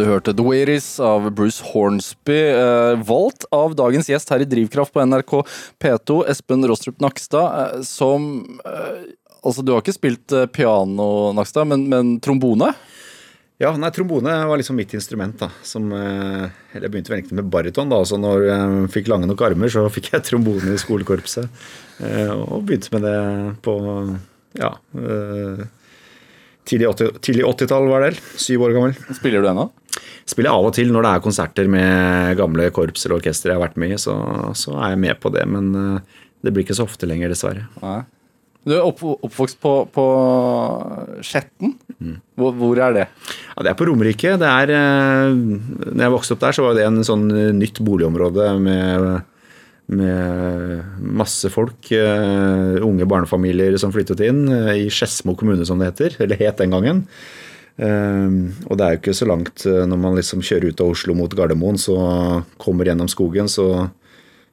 Du hørte The Way av Bruce Hornsby, eh, valgt av dagens gjest her i Drivkraft på NRK P2, Espen Rostrup Nakstad, eh, som eh, Altså, du har ikke spilt piano, Nakstad, men, men trombone? Ja, nei, trombone var liksom mitt instrument. da, som, eller Jeg begynte vel egentlig med baryton. da, så Når jeg fikk lange nok armer, så (laughs) fikk jeg trombone i skolekorpset. eh, Og begynte med det på ja, eh, tidlig 80-tall, 80-tall, var det vel. Syv år gammel. Spiller du ennå? Spiller av og til når det er konserter med gamle korps eller orkester jeg har vært med i, så, så er jeg med på det. Men eh, det blir ikke så ofte lenger, dessverre. Nei. Du er opp, oppvokst på, på Skjetten. Hvor, hvor er det? Ja, Det er på Romerike. Det er, eh, når jeg vokste opp der, så var det en sånn nytt boligområde med, med masse folk. eh, unge barnefamilier som flyttet inn i Skedsmo kommune, som det heter. Eller het den gangen. Eh, og det er jo ikke så langt eh, når man liksom kjører ut av Oslo mot Gardermoen, så kommer gjennom skogen, så,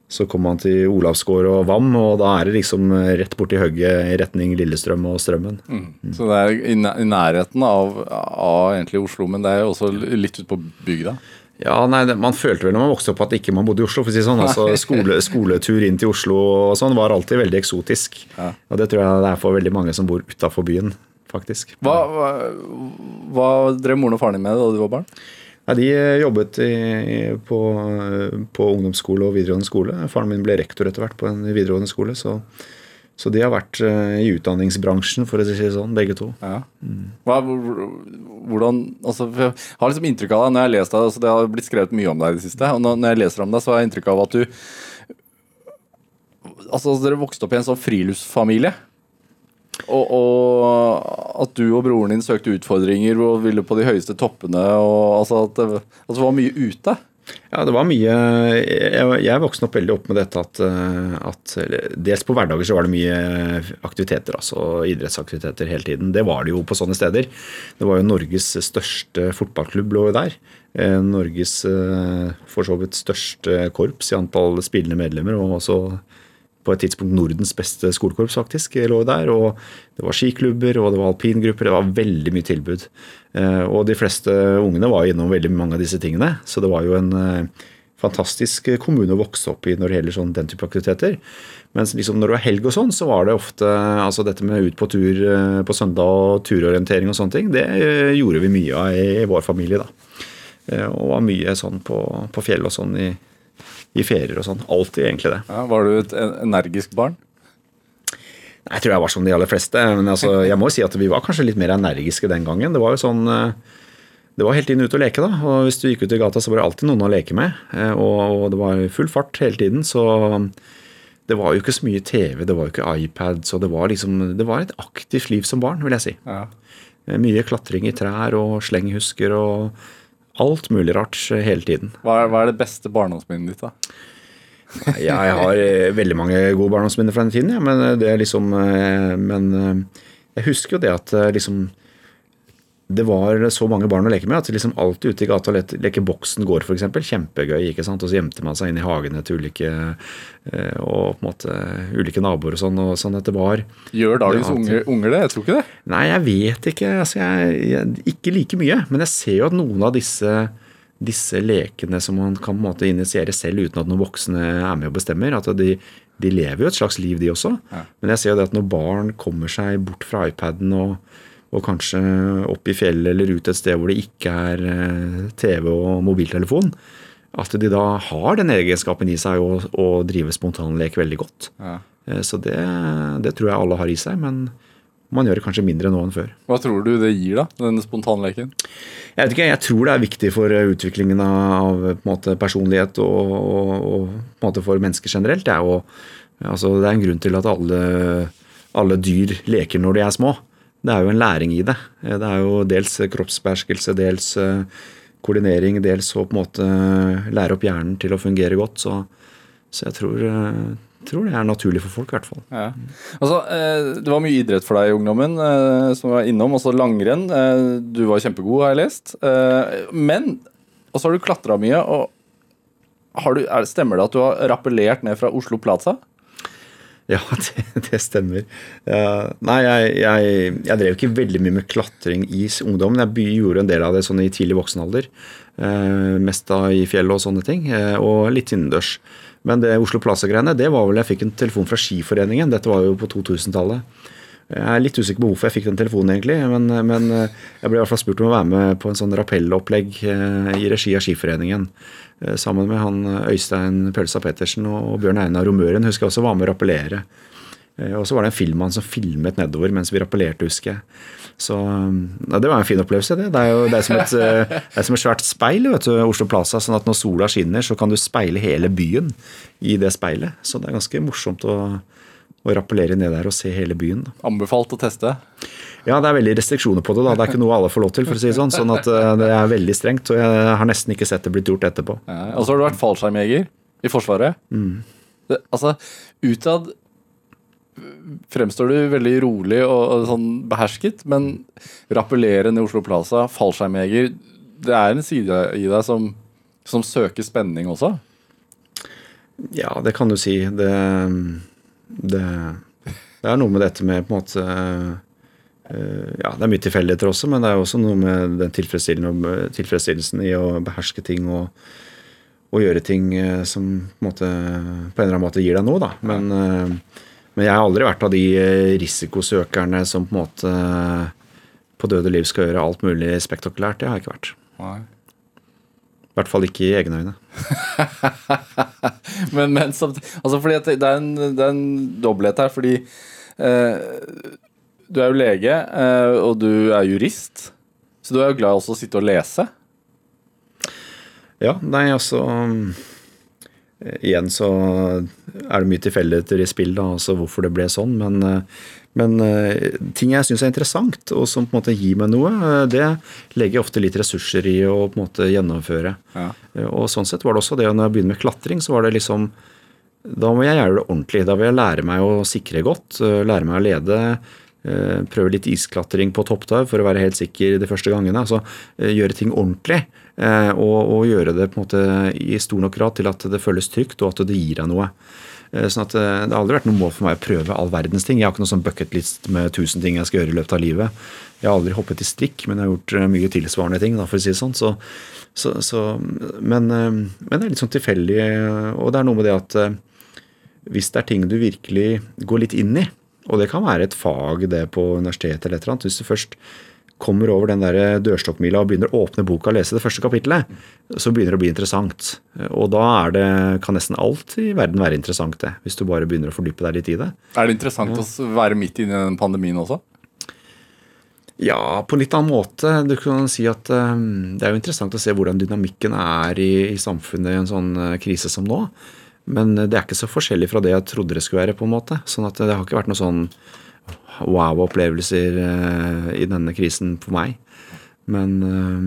Så kommer man til Olavsgård og Vam, og da er det liksom rett borti hugget i retning Lillestrøm og Strømmen. Så det er i nærheten av, av egentlig Oslo, men det er jo også litt ute på bygda. Ja, nei, Man følte vel når man vokste opp at ikke man bodde i Oslo. for å si sånn. Altså, skole, Skoletur inn til Oslo og sånn var alltid veldig eksotisk. Ja. Og det tror jeg det er for veldig mange som bor utafor byen, faktisk. Hva, hva, hva drev moren og faren din med da du var barn? Ja, de eh, jobbet i, på, på ungdomsskole og videregående skole. Faren min ble rektor etter hvert på en videregående skole. Så, så de har vært eh, i utdanningsbransjen, for å si det sånn, begge to. Ja. Hva, hvordan, altså, jeg har liksom inntrykk av deg når jeg har lest deg, altså, Det har blitt skrevet mye om deg i det siste. og når jeg leser om deg, så har jeg inntrykk av at du Altså, Dere vokste opp i en sånn friluftsfamilie. Og, og at du og broren din søkte utfordringer og ville på de høyeste toppene. og altså At det, at det var mye ute. Ja, det var mye Jeg, jeg vokste opp veldig opp med dette at, eh, at Dels på hverdager så var det mye aktiviteter, altså idrettsaktiviteter hele tiden. Det var det jo på sånne steder. Det var jo Norges største fotballklubb lå jo der. Eh, Norges eh, for så vidt største korps i antall spillende medlemmer, og også på et tidspunkt Nordens beste skolekorps, faktisk, lå der. Og det var skiklubber, og det var alpingrupper. Det var veldig mye tilbud. Eh, Og de fleste ungene var innom veldig mange av disse tingene. Så det var jo en eh, fantastisk kommune å vokse opp i når det gjelder sånn, den type aktiviteter. Mens liksom når det var helg og sånn, så var det ofte altså dette med ut på tur eh, på søndag og turorientering og sånne ting. Det gjorde vi mye av i vår familie, da. Og var mye sånn på, på fjell og sånn i, i ferier og sånn. Alltid egentlig det. Ja, var du et energisk barn? Jeg tror jeg var som de aller fleste. Men altså, jeg må jo si at vi var kanskje litt mer energiske den gangen. Det var jo sånn eh, Det var helt inn ut og leke, da. Og hvis du gikk ut i gata, så var det alltid noen å leke med. Eh, Og, det var full fart hele tiden. Så det var jo ikke så mye TV, det var jo ikke iPad. Så det var liksom Det var et aktivt liv som barn, vil jeg si. Ja. Eh, Mye klatring i trær og slenghusker og alt mulig rart hele tiden. Hva er, hva er det beste barndomsminnet ditt, da? Jeg har eh, veldig mange gode barndomsminner fra den tiden, ja, men eh, det er liksom eh, Men jeg husker jo det at liksom det var så mange barn å leke med at liksom alltid ute i gata og leke, boksen går, f.eks. Kjempegøy. ikke sant? Og så gjemte man seg inn i hagene til ulike eh, og på en måte ulike naboer og sånn. og sånn at det var Gjør dagens er unger, det? Jeg tror ikke det. Nei, jeg vet ikke. Altså, jeg, jeg, ikke like mye. Men jeg ser jo at noen av disse, disse lekene som man kan på en måte initiere selv uten at noen voksne er med og bestemmer, at de, de lever jo et slags liv, de også. Men jeg ser jo det at når barn kommer seg bort fra iPaden og, og kanskje opp i fjellet eller ut et sted hvor det ikke er eh, TV og mobiltelefon, at de da har den egenskapen i seg å, å drive spontanlek veldig godt. Ja. Eh, Så det, det tror jeg alle har i seg, men man gjør det kanskje mindre nå enn før. Hva tror du det gir, da? Denne spontanleken? Jeg vet ikke, jeg tror det er viktig for eh, utviklingen av måte, personlighet og, og, og for mennesker generelt. Det er, jo, altså, det er en grunn til at alle, alle dyr leker når de er små. Det er jo en læring i det. Eh, Det er jo dels kroppsbeherskelse, dels eh, koordinering, dels å på en måte lære opp hjernen til å fungere godt. Så, så jeg tror, eh, tror det er naturlig for folk, i hvert fall. Ja. Altså, eh, det var mye idrett for deg i ungdommen, eh, som var innom. Også langrenn. Eh, du var kjempegod, har jeg lest. Eh, men Og så har du klatra mye. og du, er, Stemmer det at du har rappellert ned fra Oslo Plaza? (laughs) Ja, det, det stemmer. Uh, nei, jeg, jeg, jeg drev ikke veldig mye med klatring i ungdommen. Jeg gjorde en del av det sånn i tidlig voksen alder. Uh, mest da i fjellet og sånne ting. Uh, og litt innendørs. Men det Oslo Plaza-greiene, det var vel jeg fikk en telefon fra Skiforeningen. Dette var jo på 2000-tallet. Jeg er litt usikker på hvorfor jeg fikk den telefonen, egentlig. Men, men eh, jeg ble i hvert fall spurt om å være med på en sånn rappellopplegg eh, i regi av Skiforeningen. eh, Sammen med han Øystein Pølsa Pettersen og Bjørn Einar Romøren husker jeg også var med å rappellere. Og så var det en filmmann som filmet nedover mens vi rappellerte, husker jeg. Så ja, Det var en fin opplevelse. Det Det er jo det er som, et, det er som et svært speil, vet du, Oslo Plaza. sånn at når sola skinner, så kan du speile hele byen i det speilet. Så det er ganske morsomt å, å rappellere ned der og se hele byen. Anbefalt å teste. Ja, det er veldig restriksjoner på det. da. Det er ikke noe alle får lov til, for å si det sånn. Sånn at eh, det er veldig strengt. Og jeg har nesten ikke sett det blitt gjort etterpå. Ja. Og så har du vært fallskjermjeger i Forsvaret. Det, altså, utad fremstår du veldig rolig og, og sånn behersket, men rappellerende i Oslo Plaza, fallskjermjeger Det er en side i deg som, som søker spenning også? Ja, det kan du si. Det, det, det er noe med dette med på en måte eh, Ja, det er mye tilfeldigheter også, men det er også noe med den tilfredsstillelsen, tilfredsstillelsen i å beherske ting og, og gjøre ting eh, som på en, måte, på en eller annen måte gir deg noe, da. Men, eh, men jeg har aldri vært av de eh, risikosøkerne som på en måte på døde liv skal gjøre alt mulig spektakulært. Det har jeg ikke vært. Nei. I hvert fall ikke i egne øyne. (laughs) men, men samt, altså fordi det er en, det er en dobbelthet her, fordi eh, du er jo lege, eh, og du er jurist. Så du er jo glad også å sitte og lese. Ja, nei, altså um, Igjen så er det mye tilfeldigheter i spill, da, altså hvorfor det ble sånn. Men, eh, men eh, ting jeg syns er interessant, og som på en måte gir meg noe, eh, det legger jeg ofte litt ressurser i å på en måte gjennomføre. Ja. Eh, Og sånn sett var det også det. Når jeg begynner med klatring, så var det liksom Da må jeg gjøre det ordentlig. Da vil jeg lære meg å sikre godt, lære meg å lede. Prøve litt isklatring på topptau for å være helt sikker de første gangene. Altså gjøre ting ordentlig. Og, og gjøre det på en måte i stor nok grad til at det føles trygt, og at det gir deg noe. Eh, Sånn at eh, Det har aldri vært noe mål for meg å prøve all verdens ting. Jeg har ikke noe sånn bucketlist med tusen ting jeg skal gjøre i løpet av livet. Jeg har aldri hoppet i strikk, men jeg har gjort eh, mye tilsvarende ting. Da, for å si det sånn. Så, så, så, men, men det er litt sånn tilfeldig. Og det er noe med det at hvis det er ting du virkelig går litt inn i, og det kan være et fag det på universitetet eller et eller annet, hvis du først kommer over den der dørstokkmila og begynner å åpne boka og lese det første kapittelet, så begynner det å bli interessant. Og da er det, kan nesten alt i verden være interessant, det, hvis du bare begynner å fordype deg litt i det. Er det interessant å være midt inne i den pandemien også? Ja, på en litt annen måte. Du kan si at eh, Det er jo interessant å se hvordan dynamikken er i, i samfunnet i en sånn eh, krise som nå. Men eh, det er ikke så forskjellig fra det jeg trodde det skulle være. på en måte. Sånn at det har ikke vært noe sånn wow-opplevelser eh, i denne krisen for meg. Men, eh,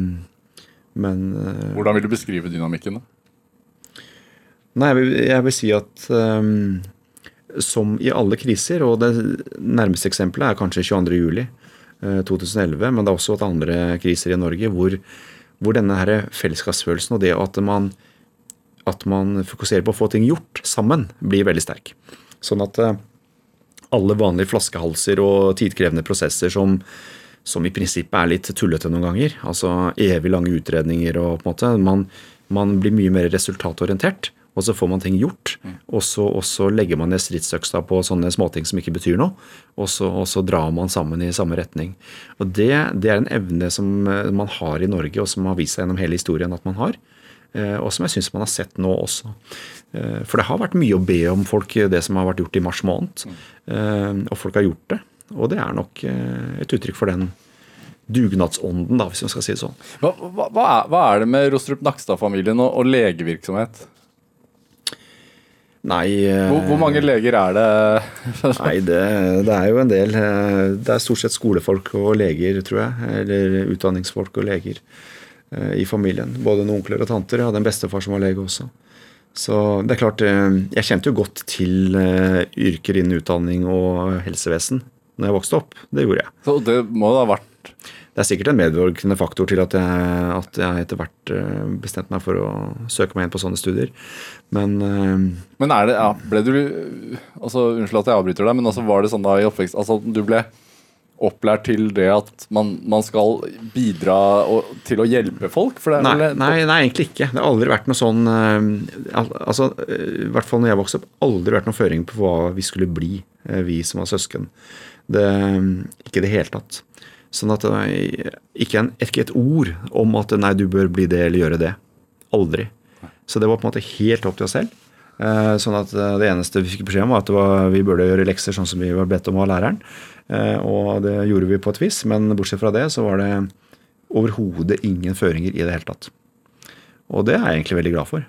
men eh, Hvordan vil du beskrive dynamikken? da? Nei, jeg vil, jeg vil si at um, som i alle kriser, og det nærmeste eksempelet er kanskje 22. juli eh, 2011, men det er også vært andre kriser i Norge hvor, hvor denne her fellesskapsfølelsen og det at man, at man fokuserer på å få ting gjort sammen, blir veldig sterk. Sånn at alle vanlige flaskehalser og tidkrevende prosesser som, som i prinsippet er litt tullete noen ganger, altså evig lange utredninger og på en måte, man, man blir mye mer resultatorientert, og så får man ting gjort. Og så, og så legger man ned stridsøksa på sånne småting som ikke betyr noe, og så, og så drar man sammen i samme retning. Og det, det er en evne som eh, man har i Norge, og som har vist seg gjennom hele historien at man har. eh, Og som jeg syns man har sett nå også. Eh, For det har vært mye å be om folk, det som har vært gjort i mars måned. Eh, Og folk har gjort det. Og det er nok eh, et uttrykk for den dugnadsånden, da, hvis man skal si det sånn. Hva, hva, hva, er, det med Rostrup Nakstad-familien og, og legevirksomhet? Nei, eh, Hvor, hvor mange leger er det? (laughs) nei det, det er jo en del. eh, Det er stort sett skolefolk og leger, tror jeg. Eller utdanningsfolk og leger eh, i familien. Både noen onkler og tanter. Jeg hadde en bestefar som var lege også. Så det er klart, eh, jeg kjente jo godt til eh, yrker innen utdanning og helsevesen når jeg vokste opp. Det gjorde jeg. Så det må da ha vært Det er sikkert en medvirkende faktor til at jeg, at jeg etter hvert eh, bestemte meg for å søke meg inn på sånne studier. Men Men er det, ja, ble du altså Unnskyld at jeg avbryter deg, men altså var det sånn da i oppvekst Altså du ble opplært til det at man, man skal bidra og, til å hjelpe folk? Nei, vel nei, nei, egentlig ikke. Det har aldri vært noe sånn eh, altså, eh, I hvert fall når jeg vokste opp, aldri vært noen føring på hva vi skulle bli, eh, vi som var søsken. Det, ikke i det hele tatt. Sånn at ikke, en, ikke et ord om at nei, du bør bli det eller gjøre det. Aldri. Så det var på en måte helt opp til oss selv. Eh, Sånn at eh, Det eneste vi fikk beskjed om, var at var, vi burde gjøre lekser sånn som vi var bedt om av læreren. Eh, Og det gjorde vi på et vis, men bortsett fra det så var det overhodet ingen føringer i det hele tatt. Og det er jeg egentlig veldig glad for.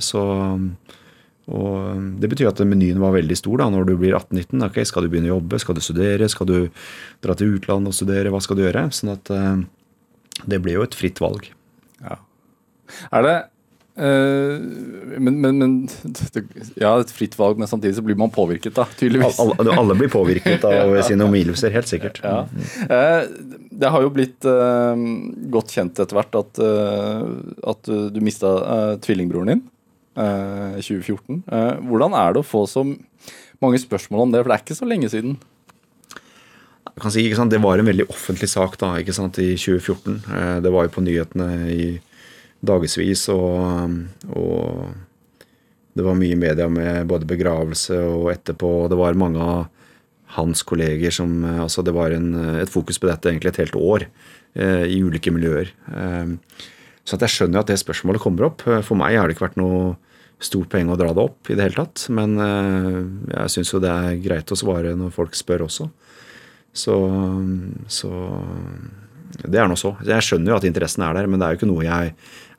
Så, Det betyr at menyen var veldig stor da, når du blir 18-19. Okay, Skal du begynne å jobbe, skal du studere, skal du dra til utlandet og studere, hva skal du gjøre? Sånn at det ble jo et fritt valg. Ja. Er det eh, men, men, men det, Ja, et fritt valg, men samtidig så blir man påvirket, da, tydeligvis. Alle, alle blir påvirket av (laughs) sine omgivelser, helt sikkert. Ja. Eh, det har jo blitt uh, godt kjent etter hvert at, at du, mista tvillingbroren din. i 2014. Eh, hvordan er det å få så mange spørsmål om det, for det er ikke så lenge siden? Jeg kan si, Det var en veldig offentlig sak da, ikke sant, i 2014. Eh, Det var jo på nyhetene i dagevis, og, og det var mye i media med både begravelse og etterpå. og Det var mange av hans kolleger som eh, altså Det var en, et fokus på dette egentlig et helt år eh, i ulike miljøer. Eh, så jeg skjønner jo at det spørsmålet kommer opp. Eh, For meg har det ikke vært noe stort poeng å dra det opp i det hele tatt. Men eh, jeg syns jo det er greit å svare når folk spør også. Så, så det er nå så. Jeg skjønner jo at interessen er der, men det er jo ikke noe jeg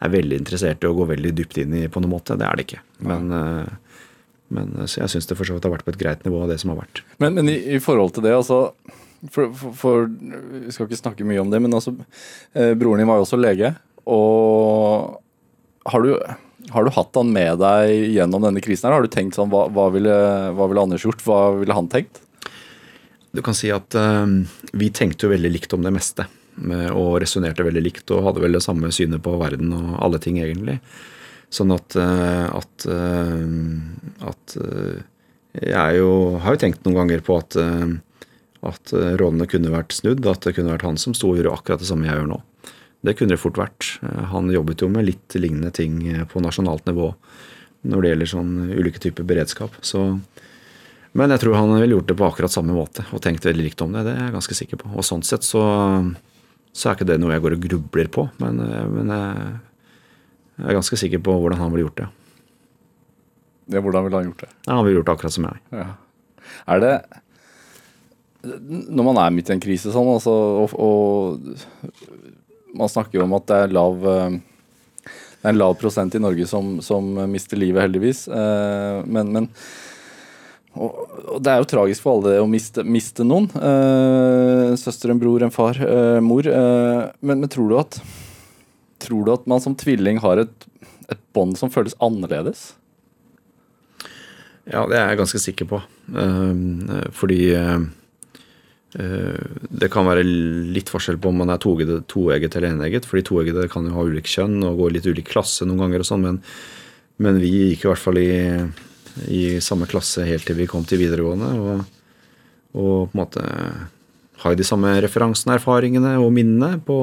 er veldig interessert i å gå veldig dypt inn i på noen måte. Det er det ikke. Men, eh, men så jeg syns det for så vidt har vært på et greit nivå av det som har vært. Men, men i, i forhold til det, altså for, for, for Vi skal ikke snakke mye om det, men altså eh, Broren din var jo også lege. Og har du, har du hatt han med deg gjennom denne krisen? her? Har du tenkt sånn Hva, hva, ville, hva ville Anders gjort? Hva ville han tenkt? Du kan si at eh, vi tenkte jo veldig likt om det meste. Og resonnerte veldig likt og hadde vel det samme synet på verden og alle ting, egentlig. Sånn at, eh, at, eh, at eh, Jeg jo, har jo tenkt noen ganger på at, at rollene kunne vært snudd. At det kunne vært han som sto og gjorde akkurat det samme jeg gjør nå. Det kunne det fort vært. Han jobbet jo med litt lignende ting på nasjonalt nivå når det gjelder sånn ulike typer beredskap. Så men jeg tror han ville gjort det på akkurat samme måte og tenkt veldig likt om det. Det er jeg ganske sikker på. Og sånn sett så, så er ikke det noe jeg går og grubler på, men, eh, men jeg, er ganske sikker på hvordan han ville gjort det. Ja, hvordan ville han gjort det? Ja, han ville gjort det akkurat som jeg. Ja. Er det Når man er midt i en krise sånn, altså, og, og man snakker jo om at det er lav eh, det er en lav prosent i Norge som, som mister livet, heldigvis. Eh, men, men og, det er jo tragisk for alle det å miste, miste noen. Eh, søster, en bror, en far, eh, mor. Eh, men, men tror du at Tror du at man som tvilling har et, et bånd som føles annerledes? Ja, det er jeg ganske sikker på. Eh, fordi eh, eh, det kan være litt forskjell på om man er toegget, toegget eller enegget. Fordi toeggede kan jo ha ulik kjønn og gå i litt ulik klasse noen ganger og sånn, men, men vi gikk i hvert fall i, i samme klasse helt til vi kom til videregående. Og, og på en måte har de samme referansene, erfaringene og minnene på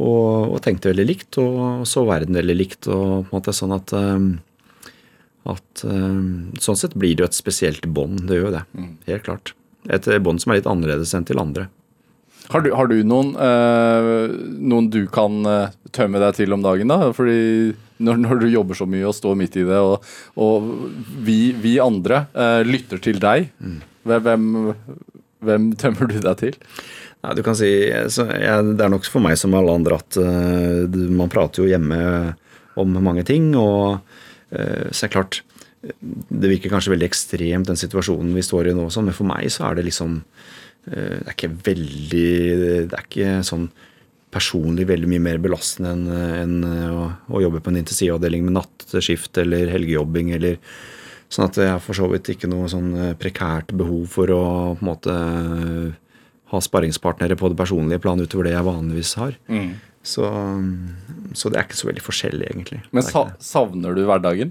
og, og tenkte veldig likt, og så verden veldig likt. og på en måte sånn at eh, at eh, Sånn sett blir det jo et spesielt bånd. Det gjør jo det. Helt klart. Et eh, bånd som er litt annerledes enn til andre. Har du, har du noen, øh, noen du kan eh, tømme deg til om dagen, da? Fordi når, når du jobber så mye og står midt i det, og, og vi, vi andre eh, lytter til deg, hvem, hvem tømmer du deg til? Nei, du kan si, jeg, Det er nok for meg som alle andre at uh, man prater jo hjemme om mange ting. og uh, så er det klart Det virker kanskje veldig ekstremt, den situasjonen vi står i nå, sånn, men for meg så er det liksom uh, Det er ikke veldig Det er ikke sånn personlig veldig mye mer belastende enn enn å, å jobbe på en intensivavdeling med nattskift eller helgejobbing eller Sånn at jeg har for så vidt ikke noe sånn eh, prekært behov for å på en måte eh, ha sparringspartnere på det personlige plan utover det jeg vanligvis har. Så, så det er ikke så veldig forskjellig, egentlig. Men er sa, savner du hverdagen?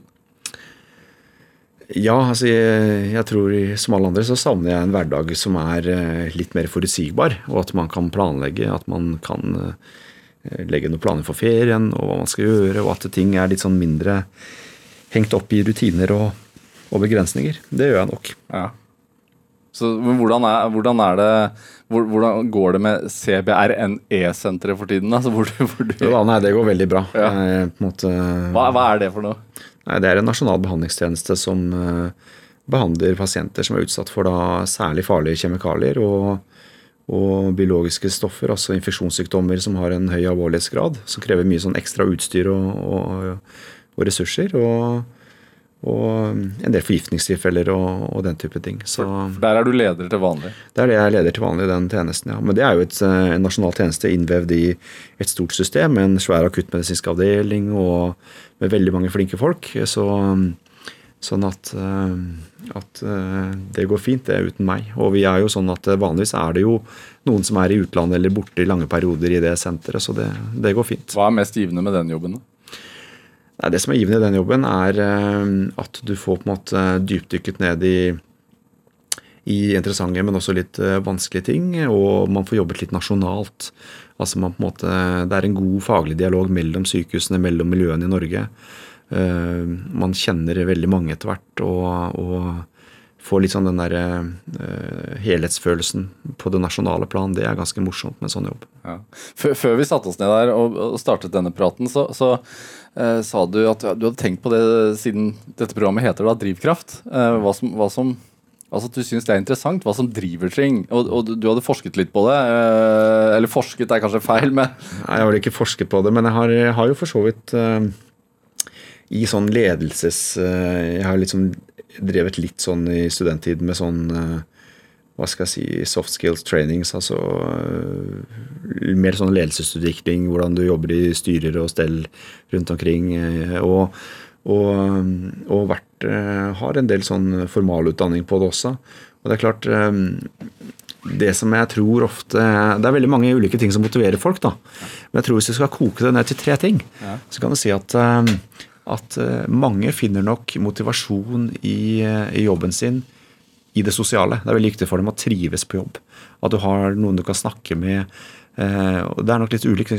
Ja, altså jeg, jeg tror som alle andre så savner jeg en hverdag som er eh, litt mer forutsigbar, og at man kan planlegge, at man kan eh, legge noen planer for ferien og hva man skal gjøre, og at ting er litt sånn mindre hengt opp i rutiner og, og begrensninger. Det gjør jeg nok. Ja. Så men hvordan er, hvordan er det hvor, Hvordan går det med CBRNE-senteret for tiden? Altså, (laughs) hvor, du- hvor du, Ja, nei, det går veldig bra. Ja. En måte, hva, hva er det for noe? Nei, Det er en nasjonal behandlingstjeneste som eh, behandler pasienter som er utsatt for da særlig farlige kjemikalier og, og biologiske stoffer, altså infeksjonssykdommer som har en høy alvorlighetsgrad, som krever mye sånn ekstra utstyr og, og, og ressurser. Og, og en del forgiftningstilfeller og, og den type ting. Så der er du leder til vanlig. det er det jeg leder til vanlig, i den tjenesten. ja. Men det er jo et, eh, en nasjonal tjeneste innvevd i et stort system med en svær akuttmedisinsk avdeling og med veldig mange flinke folk. Så, sånn at, eh, at eh, det går fint, det, uten meg. Og vi er jo sånn at vanligvis er det jo noen som er i utlandet eller borte i lange perioder i det senteret, så det, det går fint. Hva er mest givende med den jobben? da? Nei, Det som er givende i den jobben, er eh, at du får på en måte dypdykket ned i, i interessante, men også litt eh, vanskelige ting. Og man får jobbet litt nasjonalt. Altså man på en måte, Det er en god faglig dialog mellom sykehusene, mellom miljøene i Norge. Eh, Man kjenner veldig mange etter hvert. og, og får litt sånn den der helhetsfølelsen på det nasjonale plan. Det er ganske morsomt med en sånn jobb. Ja. Før, vi satte oss ned der og startet denne praten, så, så eh, sa du at du hadde tenkt på det siden dette programmet heter da Drivkraft. Eh, hva som, hva som Altså at Du syns det er interessant, hva som driver ting. Og, og du, hadde forsket litt på det. Eh, eller forsket er kanskje feil, men Nei, Jeg har vel ikke forsket på det, men jeg har, jeg har jo for så vidt eh, i sånn ledelses eh, Jeg har liksom drevet litt sånn i studenttiden med sånn hva skal jeg si, soft skills trainings, altså uh, mer sånn ledelsesutvikling, hvordan du jobber i styrer og stell rundt omkring. Uh, Og, og, og vært, uh, har en del sånn formalutdanning på det også. Og det er klart eh, det som jeg tror ofte Det er veldig mange ulike ting som motiverer folk, da. Men jeg tror hvis du skal koke det ned til tre ting, så kan du si at, eh, at eh, mange finner nok motivasjon i, eh, i jobben sin i det sosiale. Det er veldig viktig for dem å trives på jobb. At du har noen du kan snakke med. Eh, og det er nok litt ulikt.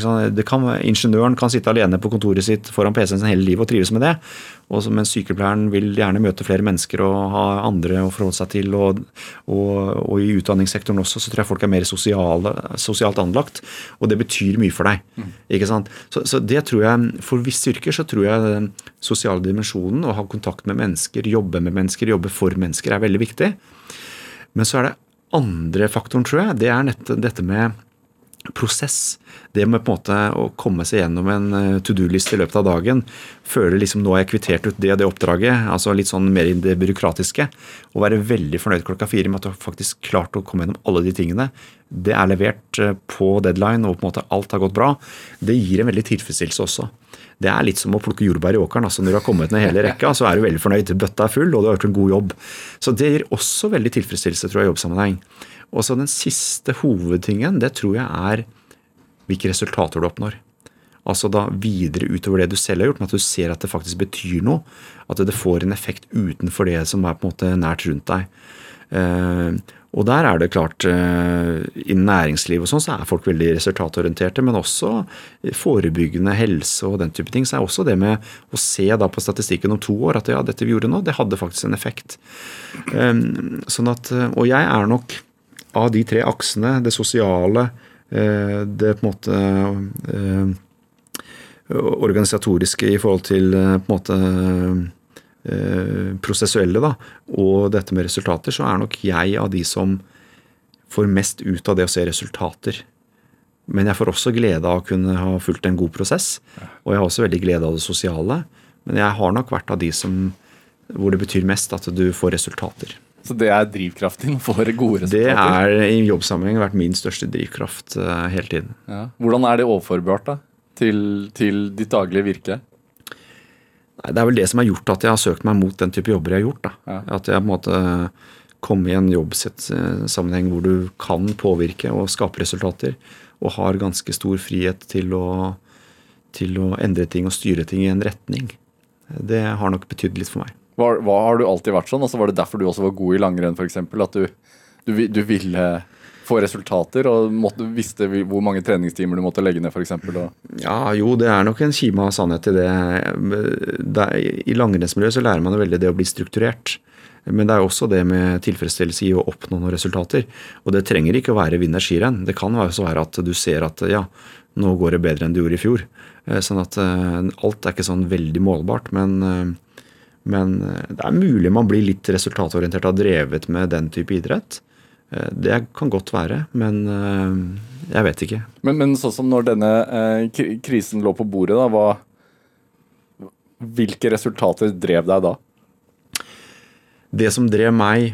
kan, ingeniøren kan sitte alene på kontoret sitt foran PC-en sin hele livet og trives med det. Og så- mens sykepleieren vil gjerne møte flere mennesker og ha andre å forholde seg til. Og, og, og i utdanningssektoren også så tror jeg folk er mer sosiale, sosialt anlagt. Og det betyr mye for deg. ikke sant? Så, så det tror jeg, For visse yrker så tror jeg den sosiale dimensjonen, å ha kontakt med mennesker, jobbe med mennesker, jobbe for mennesker, er veldig viktig. Men så er det andre faktoren, tror jeg. Det er dette med prosess. Det med på en måte å komme seg gjennom en eh, to do-liste i løpet av dagen. Føle liksom nå har jeg kvittert ut det og det oppdraget. altså Litt sånn mer i det byråkratiske. Og være veldig fornøyd klokka fire med at du har faktisk klart å komme gjennom alle de tingene. Det er levert eh, på deadline, og på en måte alt har gått bra. Det gir en veldig tilfredsstillelse også. Det er litt som å plukke jordbær i åkeren. altså Når du har kommet ned hele rekka, så er du veldig fornøyd. Bøtta er full, og du har gjort en god jobb. Så det gir også veldig tilfredsstillelse, tror jeg, i jobbsammenheng. Og så den siste hovedtingen, det tror jeg er hvilke resultater du oppnår. Altså da videre utover det du selv har gjort, men at du ser at det faktisk betyr noe. At det får en effekt utenfor det som er på en måte nært rundt deg. Eh, og der er det klart, i innen næringsliv og sånn, så er folk veldig resultatorienterte, men også forebyggende helse og den type ting. Så er også det med å se da på statistikken om to år at ja, dette vi gjorde nå, det hadde faktisk en effekt. Eh, sånn at, og jeg er nok av de tre aksene, det sosiale, eh, det på en måte eh, organisatoriske i forhold til eh, på en måte prosessuelle, da, og dette med resultater, så er nok jeg av de som får mest ut av det å se resultater. Men jeg får også glede av å kunne ha fulgt en god prosess. Og jeg har også veldig glede av det sosiale. Men jeg har nok vært av de som hvor det betyr mest at du får resultater. Så det er drivkraften for gode resultater? Det er i jobbsammenheng vært min største drivkraft uh, hele tiden. Ja. Hvordan er det overførbart da, til, til ditt daglige virke? Nei, Det er vel det som har gjort at jeg har søkt meg mot den type jobber jeg har gjort. Ja. At jeg på en måte kom i en jobbsammenheng hvor du kan påvirke og skape resultater. Og har ganske stor frihet til å, til å endre ting og styre ting i en retning. Det har nok betydd litt for meg. Var, var, har du alltid vært sånn? Altså, var det derfor du også var god i langrenn, f.eks.? At du, du, du ville få resultater og måtte, visste hvor mange treningstimer du måtte legge ned, f.eks.? Og... Ja, jo, det er nok en kime av sannhet i det. I langrennsmiljøet så lærer man veldig det å bli strukturert. Men det er også det med tilfredsstillelse i å oppnå noen resultater. Og det trenger ikke å være vinner skirenn. Det kan også være at du ser at ja, nå går det bedre enn du gjorde i fjor. Eh, Sånn at eh, alt er ikke sånn veldig målbart. Men, eh, men eh, det er mulig man blir litt resultatorientert og har drevet med den type idrett. Eh, Det kan godt være, men eh, jeg vet ikke. Men, men sånn som når denne krisen lå på bordet, da, hva, hvilke resultater drev deg da? Det som drev meg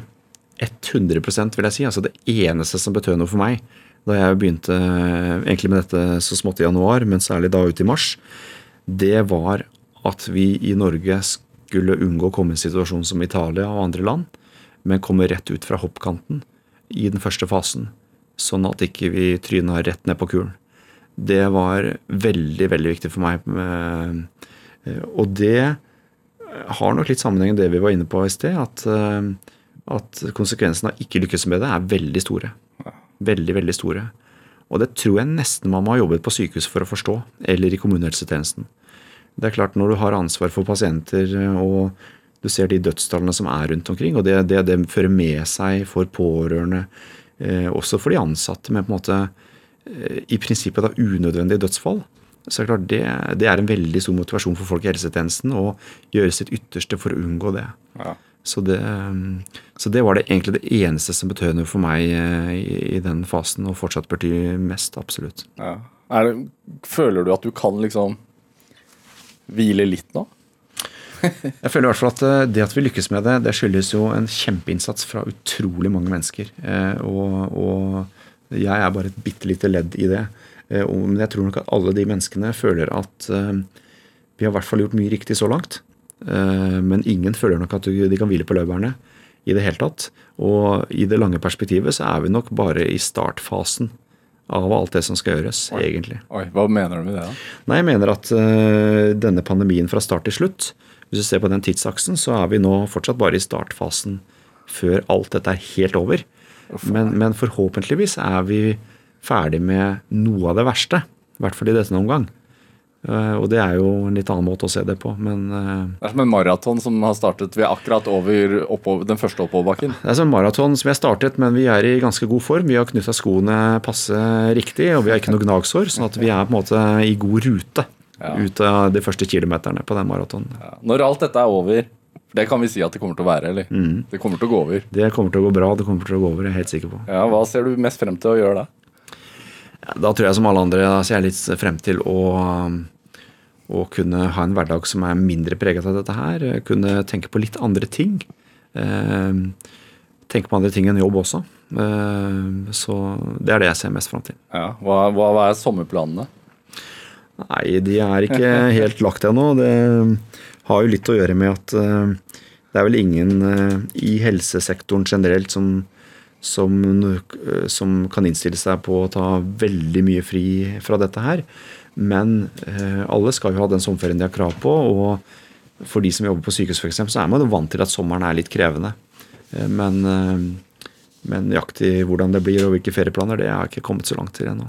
100% vil jeg si, altså det eneste som betød noe for meg da jeg begynte egentlig med dette så smått i januar, men særlig da ut i mars, det var at vi i Norge skulle unngå å komme i en situasjon som Italia og andre land, men komme rett ut fra hoppkanten i den første fasen, sånn at ikke vi tryna rett ned på kulen. Det var veldig, veldig viktig for meg. eh, Og det har nok litt sammenheng med det vi var inne på i sted, at, eh, at konsekvensene av ikke lykkes med det er veldig store. Veldig, veldig store. Og det tror jeg nesten man må ha jobbet på sykehus for å forstå, eller i kommunehelsetjenesten. Det er klart Når du har ansvar for pasienter eh, og du ser de dødstallene som er rundt omkring, og det det, det fører med seg for pårørende, eh, også for de ansatte, med på en måte eh, i prinsippet da unødvendige dødsfall, så er det klart det, det er en veldig stor motivasjon for folk i helsetjenesten å gjøre sitt ytterste for å unngå det. Ja. Så det, så det var det egentlig det eneste som betød noe for meg eh, i, i den fasen, og fortsatt betyr mest, absolutt. Ja. Det, føler du at du kan liksom hvile litt nå? (laughs) Jeg føler i hvert fall at eh, det at vi lykkes med det, det skyldes jo en kjempeinnsats fra utrolig mange mennesker. Eh, Og, og jeg er bare et bitte lite ledd i det. Eh, Men jeg tror nok at alle de menneskene føler at vi har i hvert fall gjort mye riktig så langt. Men ingen føler nok at de kan hvile på laurbærene i det hele tatt. Og i det lange perspektivet så er vi nok bare i startfasen av alt det som skal gjøres, egentlig. Oi, Hva mener du med det? da? Nei, jeg mener at uh, denne pandemien fra start til slutt, hvis du ser på den tidsaksen, så er vi nå fortsatt bare i startfasen før alt dette er helt over. Men, men forhåpentligvis er vi ferdig med noe av det verste. I hvert fall i dette omgang. Eh, og det er jo en litt annen måte å se det på, men eh, Det er som en maraton som har startet Vi er akkurat over oppover, den første oppoverbakken. Det er som en maraton som vi har startet, men vi er i ganske god form. Vi har knytta skoene passe riktig, og vi har ikke noe gnagsår, sånn at vi er på en måte i god rute Ja. ut av de første kilometerne på den maratonen. Ja. Når alt dette er over, det kan vi si at det kommer til å være, eller? Det kommer til å gå over. Det kommer til å gå bra, det kommer til å gå over, jeg er helt sikker på. Ja, Hva ser du mest frem til å gjøre da? Da tror jeg som alle andre da ser jeg litt frem til å, å kunne ha en hverdag som er mindre preget av dette her. Kunne tenke på litt andre ting. Eh, tenke på andre ting enn jobb også. Eh, så det er det jeg ser mest frem til. Ja, hva, hva, er sommerplanene? Nei, de er ikke (laughs) helt lagt ennå. Det har jo litt å gjøre med at eh, det er vel ingen eh, i helsesektoren generelt som, som, eh, som kan innstille seg på å ta veldig mye fri fra dette her. Men eh, alle skal jo ha den sommerferien de har krav på. Og for de som jobber på sykehus f.eks., så er man jo vant til at sommeren er litt krevende. Eh, Men, eh, men nøyaktig hvordan det blir og hvilke ferieplaner, det har jeg ikke kommet så langt til ennå.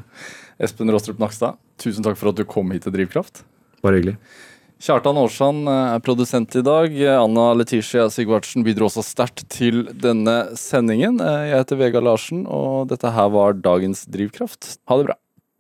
Espen Rostrup Nakstad, tusen takk for at du kom hit til Drivkraft. Bare hyggelig. Kjartan Aarsand er produsent i dag. Anna Letitia Sigvartsen bidro også sterkt til denne sendingen. Jeg heter Vegard Larsen, og dette her var dagens Drivkraft. Ha det bra.